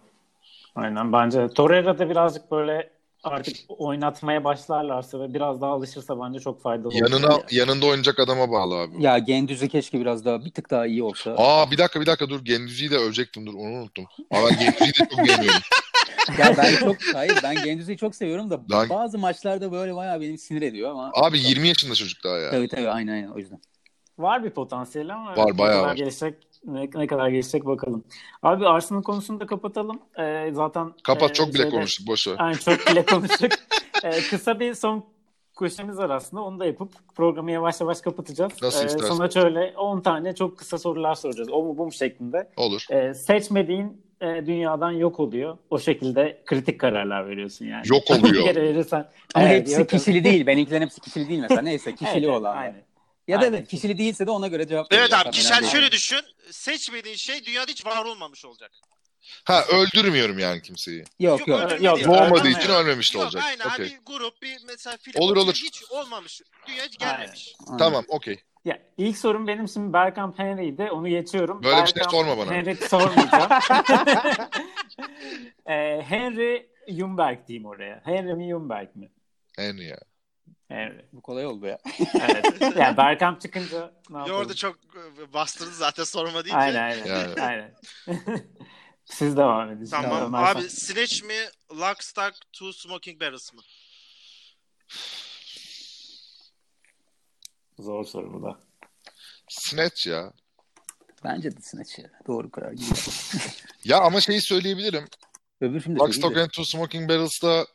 Aynen bence. Torreira da birazcık böyle artık oynatmaya başlarlarsa ve biraz daha alışırsa bence çok faydalı olur. Yanına, yanında oynayacak adama bağlı abi. Ya Gendüz'ü keşke biraz daha bir tık daha iyi olsa. Aa bir dakika bir dakika dur. Gendüzi'yi de övecektim dur onu unuttum. Ama ben Gendüzi'yi de çok beğeniyorum. Ya ben çok hayır ben Gendüz'ü çok seviyorum da Lan- bazı maçlarda böyle bayağı beni sinir ediyor ama. Abi 20 yaşında çocuk daha ya. Tabii tabii aynen aynen o yüzden. Var bir potansiyeli ama Var, ne bayağı kadar var. gelişecek ne, ne kadar gelişecek bakalım. Abi Arsenal konusunu da kapatalım. Ee, zaten Kapat e, çok bile şeyde- konuştuk boş ver. Aynen çok bile konuştuk. Ee, kısa bir son köşemiz var aslında. Onu da yapıp programı yavaş yavaş kapatacağız. Nasıl Ee, istersen. Sana şöyle 10 tane çok kısa sorular soracağız. O mu bu mu şeklinde. Olur. Ee, seçmediğin e, dünyadan yok oluyor. O şekilde kritik kararlar veriyorsun yani. Yok oluyor. Bir kere verirsen. Ama Evet, hepsi yok- kişili değil. Benimkilerin hepsi kişili değil mesela. Neyse kişili Evet, olan. aynen. Ya da Aynen. evet kişili değilse de ona göre cevap Evet abi kişisel şöyle düşün. Seçmediğin şey dünyada hiç var olmamış olacak. Ha öldürmüyorum yani kimseyi. Yok yok. öldürme yok, değil. Doğmadığı Öldürme için yok. ölmemiş de Yok olacak. aynen Okey. bir grup bir mesela film Olur, olur. hiç olmamış. Dünya hiç gelmemiş. Aynen. Tamam okey. Ya, ilk sorum benim şimdi Bergkamp Henry'di. Onu geçiyorum. Böyle bir şey Bergkamp sorma bana. Henry sormayacağım. Ee, Henry Ljungberg diyeyim oraya. Henry mi Ljungberg mi? Henry ya. Henry. Bu kolay oldu ya. Evet. yani Bergkamp çıkınca ne Ya yapalım? orada çok e, bastırdı zaten sorma deyince. Aynen aynen. Yani. aynen. Siz devam edin. Tamam. Ömer Abi sen- Snatch mi? Lock, Stock, Two Smoking Barrels mı? Zor soru bu da. Snatch ya. Bence de Snatch ya. Doğru karar. gibi. Ya ama şeyi söyleyebilirim. Öbür film de Lock, çok Stock iyiydi. and Two Smoking Barrels'da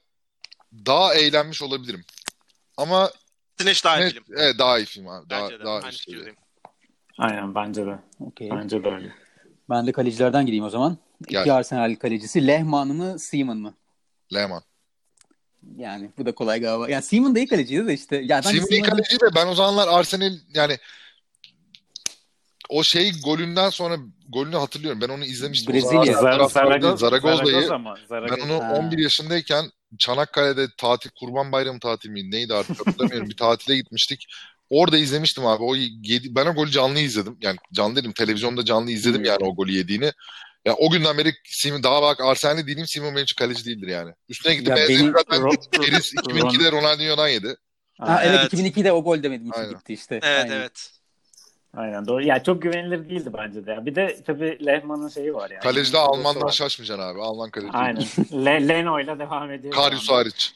daha eğlenmiş olabilirim. Ama Snatch daha iyi evet, film. evet, daha iyi film abi. Daha, Bence de. daha Aynı üst seviye. fikirdeyim. Aynen bence de. Okey. Bence de öyle. Ben de kalecilerden gireyim o zaman. Gel. İki Arsenal kalecisi. Lehman mı Seaman mı? Lehman. Yani bu da kolay galiba. Yani Seaman da iyi kaleciydi de işte. Ya ben Simon iyi Seaman'ı- kaleci de ben o zamanlar Arsenal yani o şey golünden sonra golünü hatırlıyorum. Ben onu izlemiştim. Brezilya. Zar- Zaragoza'yı. Zaragoza? Ben onu Ha. 11 yaşındayken Çanakkale'de tatil, Kurban Bayramı tatili miydi? Neydi artık hatırlamıyorum. bir tatile gitmiştik. Orada izlemiştim abi. O yedi, ben o golü canlı izledim. Yani canlı dedim. Televizyonda canlı izledim Hmm. yani o golü yediğini. Ya o günden beri Simon daha bak Arsenal'li değilim. Simon benim için kaleci değildir yani. Üstüne gitti. Ya Benzeri zaten Ro- Keris 2002'de Ronaldinho'dan yedi. Ha, evet, Evet. 2002'de o gol demedim gitti işte. Evet Aynen. evet. Aynen doğru. Ya çok güvenilir değildi bence de. Bir de tabii Lehman'ın şeyi var yani. Kalecide Alman'dan şaşmayacaksın abi. Alman kaleci. Aynen. Le Leno'yla devam ediyor. Karius hariç.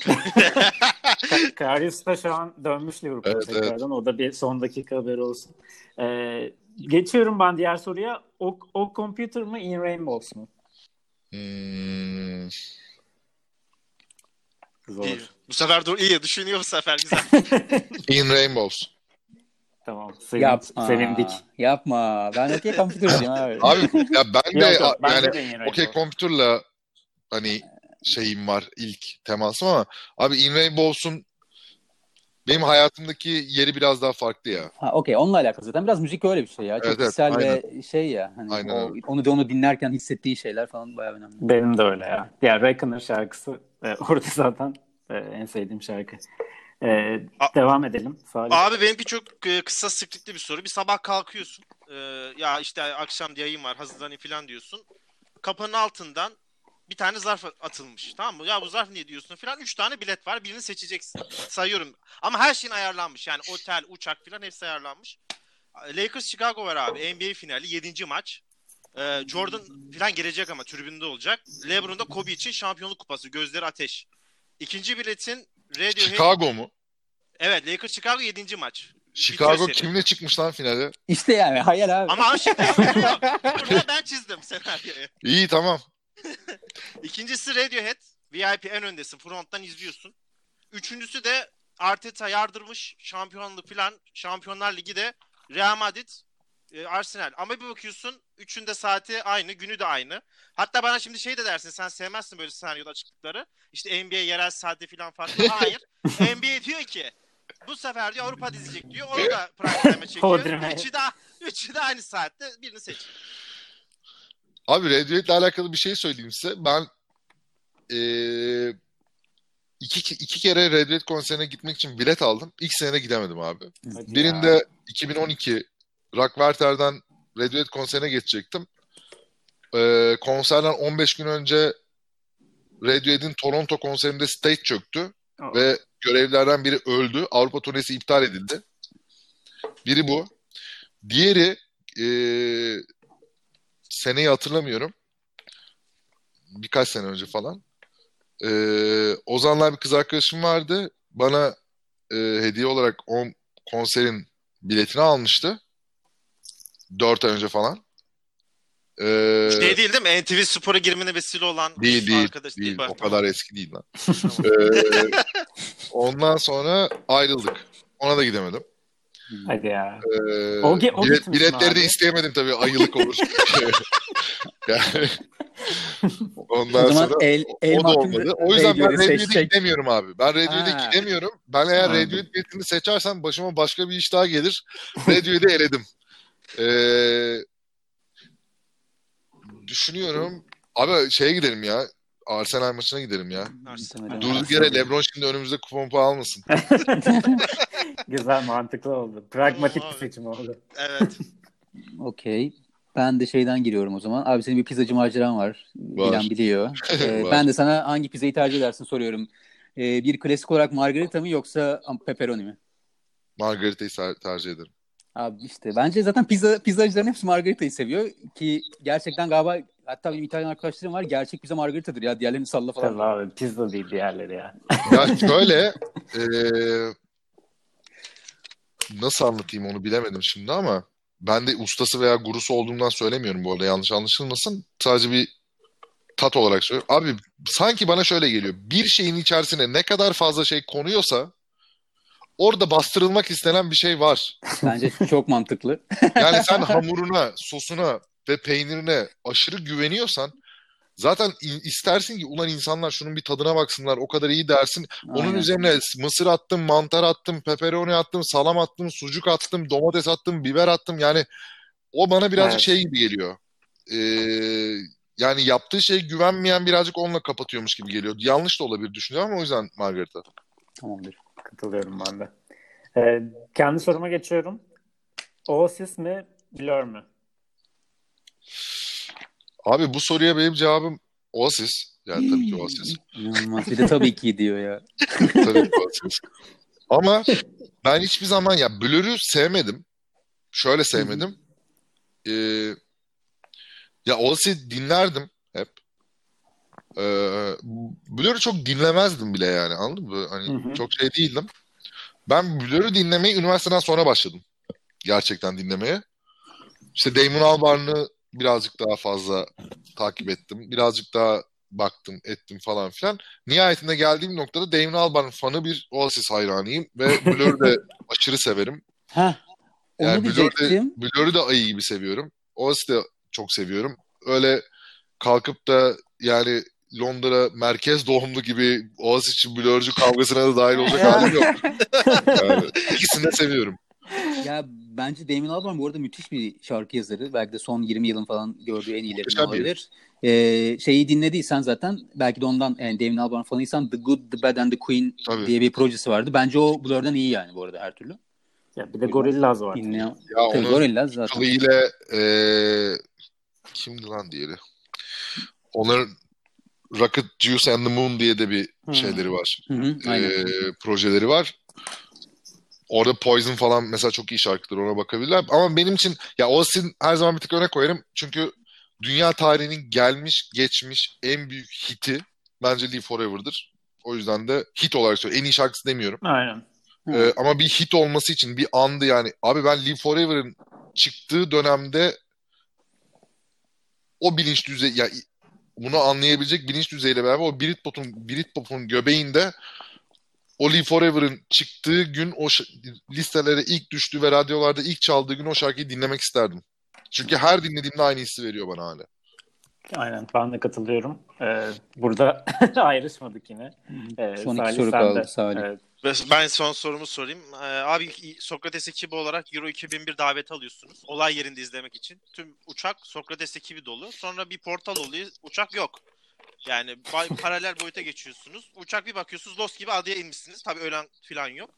Ka- Karius da şu an dönmüş Liverpool'a Evet, tekrardan. O da bir son dakika haberi olsun. Ee, geçiyorum ben diğer soruya. O, o computer mı In Rainbows mu? Hmm, Zor. İyi. Bu sefer dur iyi düşünüyor bu sefer güzel. In Rainbows. Tamam. Sevin, Yapma. sevindik. Yapma. Ben okey computer'cıyım abi. Abi ya ben de Yok, yok, yani de okey computer'la hani şeyim var ilk temasım ama abi In Rainbows'un benim hayatımdaki yeri biraz daha farklı ya. Ha okey onunla alakalı zaten biraz müzik öyle bir şey ya. Çok Evet, evet, kişisel ve şey ya hani Aynen o, onu da onu dinlerken hissettiğin şeyler falan bayağı önemli. Benim de öyle ya. Ya Reckoner şarkısı e, orada zaten e, en sevdiğim şarkı. Ee, devam edelim. Salih. Abi benimki çok e, kısa sıklıklı bir soru. Bir sabah kalkıyorsun. Ee, ya işte akşam yayın var hazırlanayım falan diyorsun. Kapının altından bir tane zarf atılmış. Tamam mı? Ya bu zarf niye diyorsun falan. Üç tane bilet var. Birini seçeceksin. Sayıyorum. Ama her şeyin ayarlanmış. Yani otel, uçak falan hepsi ayarlanmış. Lakers Chicago var abi. NBA finali 7. maç. Ee, Jordan falan gelecek ama tribünde olacak. LeBron da Kobe için şampiyonluk kupası. Gözleri ateş. İkinci biletin Radiohead... Chicago mu? Evet Lakers Chicago 7. maç. Chicago kimle çıkmış lan finale? İşte yani hayal abi. Ama şimdi burada ben çizdim senaryoyu. İyi tamam. İkincisi Radiohead. VIP en öndesin. Fronttan izliyorsun. Üçüncüsü de Arteta yardırmış şampiyonluk falan Şampiyonlar Ligi de Real Madrid e, Arsenal. Ama bir bakıyorsun üçünde saati aynı, günü de aynı. Hatta bana şimdi şey de dersin sen sevmezsin böyle senaryoda açıklıkları. İşte NBA yerel saati falan farklı. Hayır. NBA diyor ki bu sefer diyor Avrupa dizecek diyor. Onu da prime time'e çekiyor. üçü de, üçü de aynı saatte birini seç. Abi Radiohead'le alakalı bir şey söyleyeyim size. Ben ee, iki, iki kere Radiohead konserine gitmek için bilet aldım. İlk sene gidemedim abi. Hadi Birinde ya. 2012 Rockwerter'den Radiohead konserine geçecektim. Ee, konserden 15 gün önce Radiohead'in Toronto konserinde stage çöktü. Oh. Ve görevlerden biri öldü. Avrupa turnesi iptal edildi. Biri bu. Diğeri e, seneyi hatırlamıyorum. Birkaç sene önce falan. E, Ozan'la bir kız arkadaşım vardı. Bana e, hediye olarak o konserin biletini almıştı. Dört ay önce falan. Ee, şey değil değil mi? NTV Spor'a girmene vesile olan değil, değil, arkadaş değil. değil. O kadar eski değil lan. ee, ondan sonra ayrıldık. Ona da gidemedim. Hadi ya. Ee, o, o bilet, biletleri de isteyemedim tabii ayılık olur. yani, ondan o sonra el, el o da olmadı. O yüzden ben Radiohead'e gidemiyorum abi. Ben Radiohead'e gidemiyorum. Ben eğer Radiohead biletini seçersem başıma başka bir iş daha gelir. Radiohead'i eledim. Ee, düşünüyorum. Abi şeye gidelim ya. Arsenal maçına gidelim ya. Durduk yere Lebron şimdi önümüzde kupon almasın. Güzel mantıklı oldu. Pragmatik bir seçim oldu. Evet. Okey. Ben de şeyden giriyorum o zaman. Abi senin bir pizzacı maceran var. var. Bilen biliyor. Ee, ben de sana hangi pizzayı tercih edersin soruyorum. Ee, bir klasik olarak margarita mı yoksa pepperoni mi? Margarita'yı tercih ederim. Abi işte bence zaten pizza pizzacıların hepsi margaritayı seviyor ki gerçekten galiba hatta benim İtalyan arkadaşlarım var gerçek pizza margaritadır ya diğerlerini salla falan. Tabii abi pizza değil diğerleri ya. ya şöyle e, nasıl anlatayım onu bilemedim şimdi ama ben de ustası veya gurusu olduğumdan söylemiyorum bu arada yanlış anlaşılmasın. Sadece bir tat olarak söylüyorum. Abi sanki bana şöyle geliyor. Bir şeyin içerisine ne kadar fazla şey konuyorsa orada bastırılmak istenen bir şey var. Bence çok mantıklı. yani sen hamuruna, sosuna ve peynirine aşırı güveniyorsan zaten istersin ki ulan insanlar şunun bir tadına baksınlar o kadar iyi dersin. Aynen. Onun üzerine mısır attım, mantar attım, pepperoni attım, salam attım, sucuk attım, domates attım, biber attım. Yani o bana birazcık evet. şey gibi geliyor. Ee, yani yaptığı şey güvenmeyen birazcık onunla kapatıyormuş gibi geliyor. Yanlış da olabilir düşünüyorum ama o yüzden Margarita. Tamamdır. Katılıyorum ben de. Ee, kendi soruma geçiyorum. Oasis mi, Blur mü? Abi bu soruya benim cevabım Oasis. Yani tabii ki Oasis. İnanılmaz. Bir de tabii ki diyor ya. tabii ki Oasis. Ama ben hiçbir zaman ya Blur'ü sevmedim. Şöyle sevmedim. Ee, ya Oasis dinlerdim Ee, Blur'u çok dinlemezdim bile yani anladın mı? Hani hı hı. çok şey değildim. Ben Blur'u dinlemeyi üniversiteden sonra başladım. Gerçekten dinlemeye. İşte Damon Albarn'ı birazcık daha fazla takip ettim. Birazcık daha baktım, ettim falan filan. Nihayetinde geldiğim noktada Damon Albarn fanı bir Oasis hayranıyım ve Blur'u da aşırı severim. Heh, onu yani Blur'u da, Blur'u da ayı gibi seviyorum. Oasis'i de çok seviyorum. Öyle kalkıp da yani Londra merkez doğumlu gibi Oasis için blurcu kavgasına da dahil olacak halim yok. Yani, ikisini de seviyorum. Ya bence Damon Albarn bu arada müthiş bir şarkı yazarı. Belki de son 20 yılın falan gördüğü en iyilerinden olabilir. Ee, şeyi dinlediysen zaten belki de ondan yani Devin Albarn fanıysan The Good, The Bad and The Queen Tabii. diye bir projesi vardı. Bence o Blur'dan iyi yani bu arada her türlü. Ya bir de Gorillaz var. Dinleyen... Ya Tabii onun Gorillaz zaten. kılıyla eee kimdi lan diğeri? Onların Rocket Juice and the Moon diye de bir Hmm. şeyleri var. Hı hı. Eee, projeleri var. Orada Poison falan mesela çok iyi şarkıdır ona bakabilirler. Ama benim için ya Oasis her zaman bir tık öne koyarım. Çünkü dünya tarihinin gelmiş geçmiş en büyük hiti bence Live Forever'dır. O yüzden de hit olarak söylüyorum. En iyi şarkısı demiyorum. Aynen. Ee, ama bir hit olması için bir andı yani. Abi ben Live Forever'ın çıktığı dönemde o bilinç düzeyi yani bunu anlayabilecek bilinç düzeyiyle beraber o Britpop'un Britpop'un göbeğinde o Live Forever'ın çıktığı gün o listelere ilk düştüğü ve radyolarda ilk çaldığı gün o şarkıyı dinlemek isterdim. Çünkü her dinlediğimde aynı hissi veriyor bana hala. Aynen ben de katılıyorum. Ee, burada ayrışmadık yine. Ee, Son iki Salih soru sen kaldı, de. Salih. Evet. Ben son sorumu sorayım. Ee, abi Sokrates ekibi olarak Euro 2001 davet alıyorsunuz. Olay yerinde izlemek için. Tüm uçak Sokrates ekibi dolu. Sonra bir portal oluyor. Uçak yok. Yani paralel boyuta geçiyorsunuz. Uçak bir bakıyorsunuz Lost gibi adaya inmişsiniz. Tabii ölen falan yok.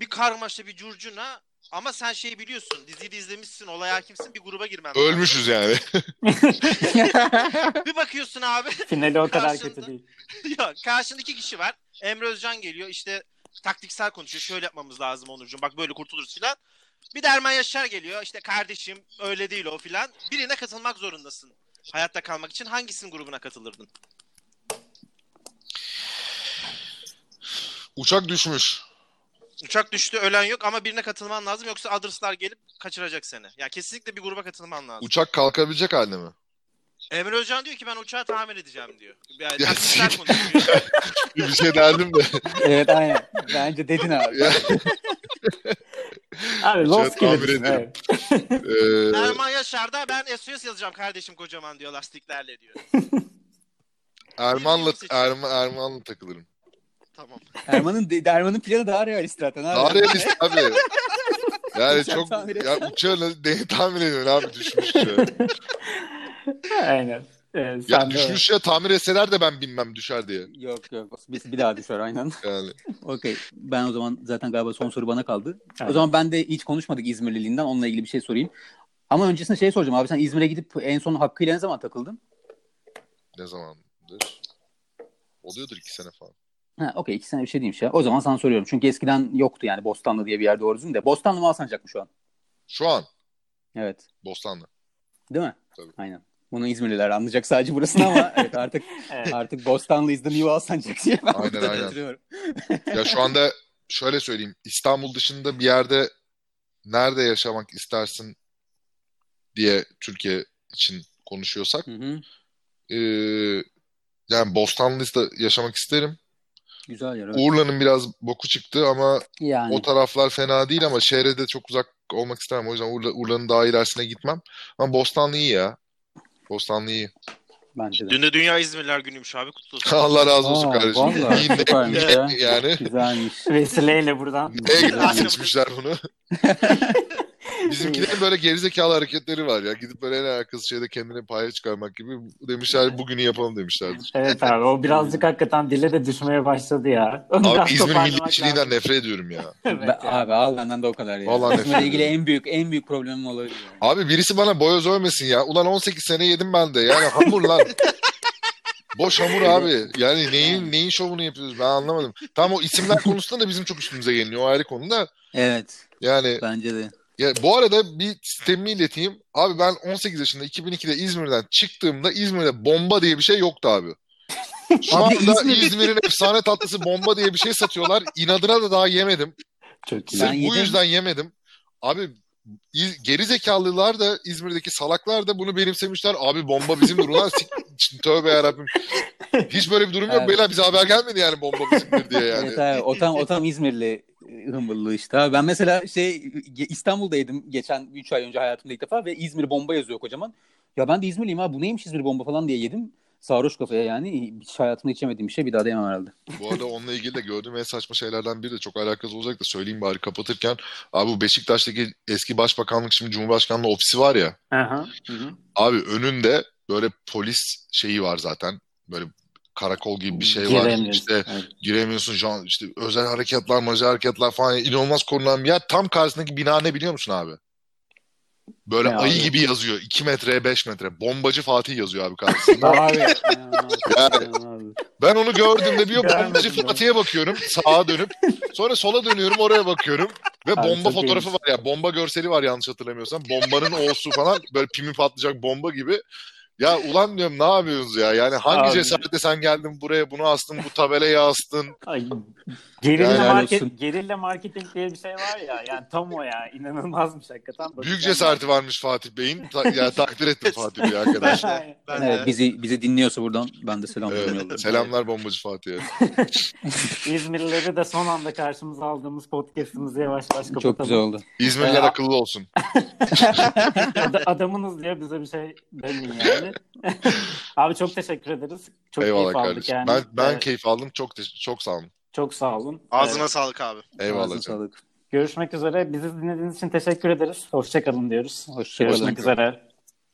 Bir karmaşa bir curcuna ama sen şeyi biliyorsun. Diziyi de izlemişsin. Olay hakimsin. Bir gruba girmen lazım. Ölmüşüz yani. Bir bakıyorsun abi. Finali o kadar Karşında- kötü değil. ya karşında iki kişi var. Emre Özcan geliyor işte taktiksel konuşuyor. Şöyle yapmamız lazım Onurcuğum. Bak böyle kurtuluruz filan. Bir de Erman Yaşar geliyor. İşte kardeşim öyle değil o filan. Birine katılmak zorundasın. Hayatta kalmak için hangisinin grubuna katılırdın? Uçak düşmüş. Uçak düştü ölen yok ama birine katılman lazım yoksa Others'lar gelip kaçıracak seni. Yani kesinlikle bir gruba katılman lazım. Uçak kalkabilecek halde mi? Emre Özcan diyor ki ben uçağı tamir edeceğim diyor. Yani Ya konuşuyor. Bir şey derdim de. evet aynen. Bence dedin abi. Ya, Abi Lost tamir gibisin. ederim. Evet. eee, Erman Yaşar da ben SOS yazacağım kardeşim kocaman diyor lastiklerle diyor. Erman'la. Erman, Erman'la takılırım. Tamam. Erman'ın Erman'ın planı daha realist zaten abi. Daha realist abi. Yani Uçak çok tamir ya uçağı nasıl- neyi tahmin ediyorsun abi düşmüş ya. Aynen. Ee, Ya düşmüş ya tamir etseler de ben bilmem düşer diye. Yok yok. Bir, bir daha düşer aynen. Yani Okey. Ben o zaman zaten galiba son soru bana kaldı. Aynen. O zaman ben de hiç konuşmadık İzmirliliğinden. Onunla ilgili bir şey sorayım. Ama öncesinde şey soracağım abi. Sen İzmir'e gidip en son Hakkı'yla ne zaman takıldın? ne zamandır? Oluyordur iki sene falan. Ha, okey. iki sene bir şey değilmiş ya. O zaman sana soruyorum. Çünkü eskiden yoktu yani Bostanlı diye bir yer doğru düzgün de. Bostanlı mı Alsancak mı şu an? Şu an Evet. Bostanlı. Değil mi? Tabii. Aynen. Bunu İzmirliler anlayacak sadece burasını ama evet artık Evet. artık Bostanlı is the new Alsancak diye ben Aynen, burada aynen. Ya şu anda şöyle söyleyeyim. İstanbul dışında bir yerde nerede yaşamak istersin diye Türkiye için konuşuyorsak Hı hı. eee, yani Bostanlı'da yaşamak isterim. Güzel yer. evet. Urla'nın biraz boku çıktı ama Yani o taraflar fena değil ama şehre de çok uzak olmak istemem. O yüzden Urla, Urla'nın daha ilerisine gitmem. Ama Bostanlı iyi ya. Bostanlı iyi. bence de. Dün de Dünya İzmirler günüymüş abi kutlu olsun. Allah razı olsun Aa, kardeşim. vallahi İyi ne- süpermiş ne- ya. yani Güzelmiş. Vesileyle buradan. göre Aynen. seçmişler bunu? Bizimkilerin böyle gerizekalı hareketleri var ya. Gidip böyle en alakasız şeyde kendine paya çıkarmak gibi. Demişler bugünü yapalım demişlerdir. Evet abi o birazcık hakikaten dile de düşmeye başladı ya. Onu Abi biraz İzmir toparlamak milliyetçiliğinden lazım. nefret ediyorum ya. Evet ya. abi al benden de o kadar ya. Vallahi nefret ilgili ediyorum. en büyük en büyük problemim olabilir. Yani. Abi birisi bana boyoz övmesin ya. Ulan 18 sene yedim ben de. Yani hamur lan. Boş hamur abi. Yani neyin neyin şovunu yapıyoruz ben anlamadım. Tam o isimler konusunda da bizim çok üstümüze geliniyor. O ayrı konu da. Evet Yani bence de. Ya bu arada bir sistemimi ileteyim. Abi ben 18 yaşında 2002'de İzmir'den çıktığımda İzmir'de bomba diye bir şey yoktu abi. Şu Abi anda İzmir- İzmir'in efsane tatlısı bomba diye bir şey satıyorlar. İnadına da daha yemedim. Çok. Sırf Ben bu yedim. yüzden yemedim. Abi geri zekalılar da İzmir'deki salaklar da bunu benimsemişler. Abi bomba bizimdir ulan. Tövbe yarabbim. Hiç böyle bir durum yok. Evet. Beyler bize haber gelmedi yani bomba bizimdir diye yani. Evet abi o tam, o tam İzmirli hımbıllığı işte. Abi ben mesela şey İstanbul'daydım geçen 3 ay önce hayatımda ilk defa ve İzmir bomba yazıyor kocaman. Ya ben de İzmirliyim abi bu neymiş İzmir bomba falan diye yedim. Sarhoş kafaya yani hiç hayatımda içemediğim bir şey bir daha da yemem herhalde. Bu arada onunla ilgili de gördüğüm en saçma şeylerden biri de çok alakası olacak da söyleyeyim bari kapatırken. Abi bu Beşiktaş'taki eski başbakanlık şimdi Cumhurbaşkanlığı ofisi var ya. Aha. Hı. Abi önünde böyle polis şeyi var zaten. Böyle karakol gibi bir şey var. Giremiyorsun. İşte Evet. giremiyorsun şu an işte özel harekatlar, macal harekatlar falan inanılmaz korunan bir yer. Tam karşısındaki bina ne biliyor musun abi? Böyle Ne ayı abi? gibi yazıyor. 2 metreye 5 metre. Bombacı Fatih yazıyor abi karşısında. Abi. Yani ben onu gördüğümde bir bombacı. Fatih'e bakıyorum. Sağa dönüp sonra sola dönüyorum oraya bakıyorum. Ve Abi bomba fotoğrafı iyiymiş. var ya. Bomba görseli var yanlış hatırlamıyorsam. Bombanın olsu falan böyle pimi patlayacak bomba gibi. Ya ulan diyorum ne yapıyorsunuz ya? Yani hangi Abi. cesaretle sen geldin buraya bunu astın bu tabelayı astın. Ay, gerilla, Helal market, olsun. gerilla marketing diye bir şey var ya. Yani tam o ya. İnanılmazmış hakikaten. Büyük Bakacağım cesareti varmış Fatih Bey'in. Ta- ya takdir ettim Fatih Bey arkadaş. ben. Evet, de bizi bizi dinliyorsa buradan ben de selam Evet, yolluyorum. selamlar bombacı Fatih'e. İzmirlileri de son anda karşımıza aldığımız podcastımızı yavaş yavaş kapatalım. Çok güzel oldu. İzmirliler Ee, akıllı olsun. Ad- adamınız diye bize bir şey demeyin yani. Abi çok teşekkür ederiz. Çok Eyvallah keyif aldık kardeşim. yani. Ben ben Ee, keyif aldım. Çok te- çok sağ olun. Çok sağ olun. ağzına Ee, sağlık abi. Eyvallah Ağzına canım. sağlık. görüşmek üzere. Bizi dinlediğiniz için teşekkür ederiz. Hoşçakalın diyoruz. Hoşçakalın. Görüşmek üzere.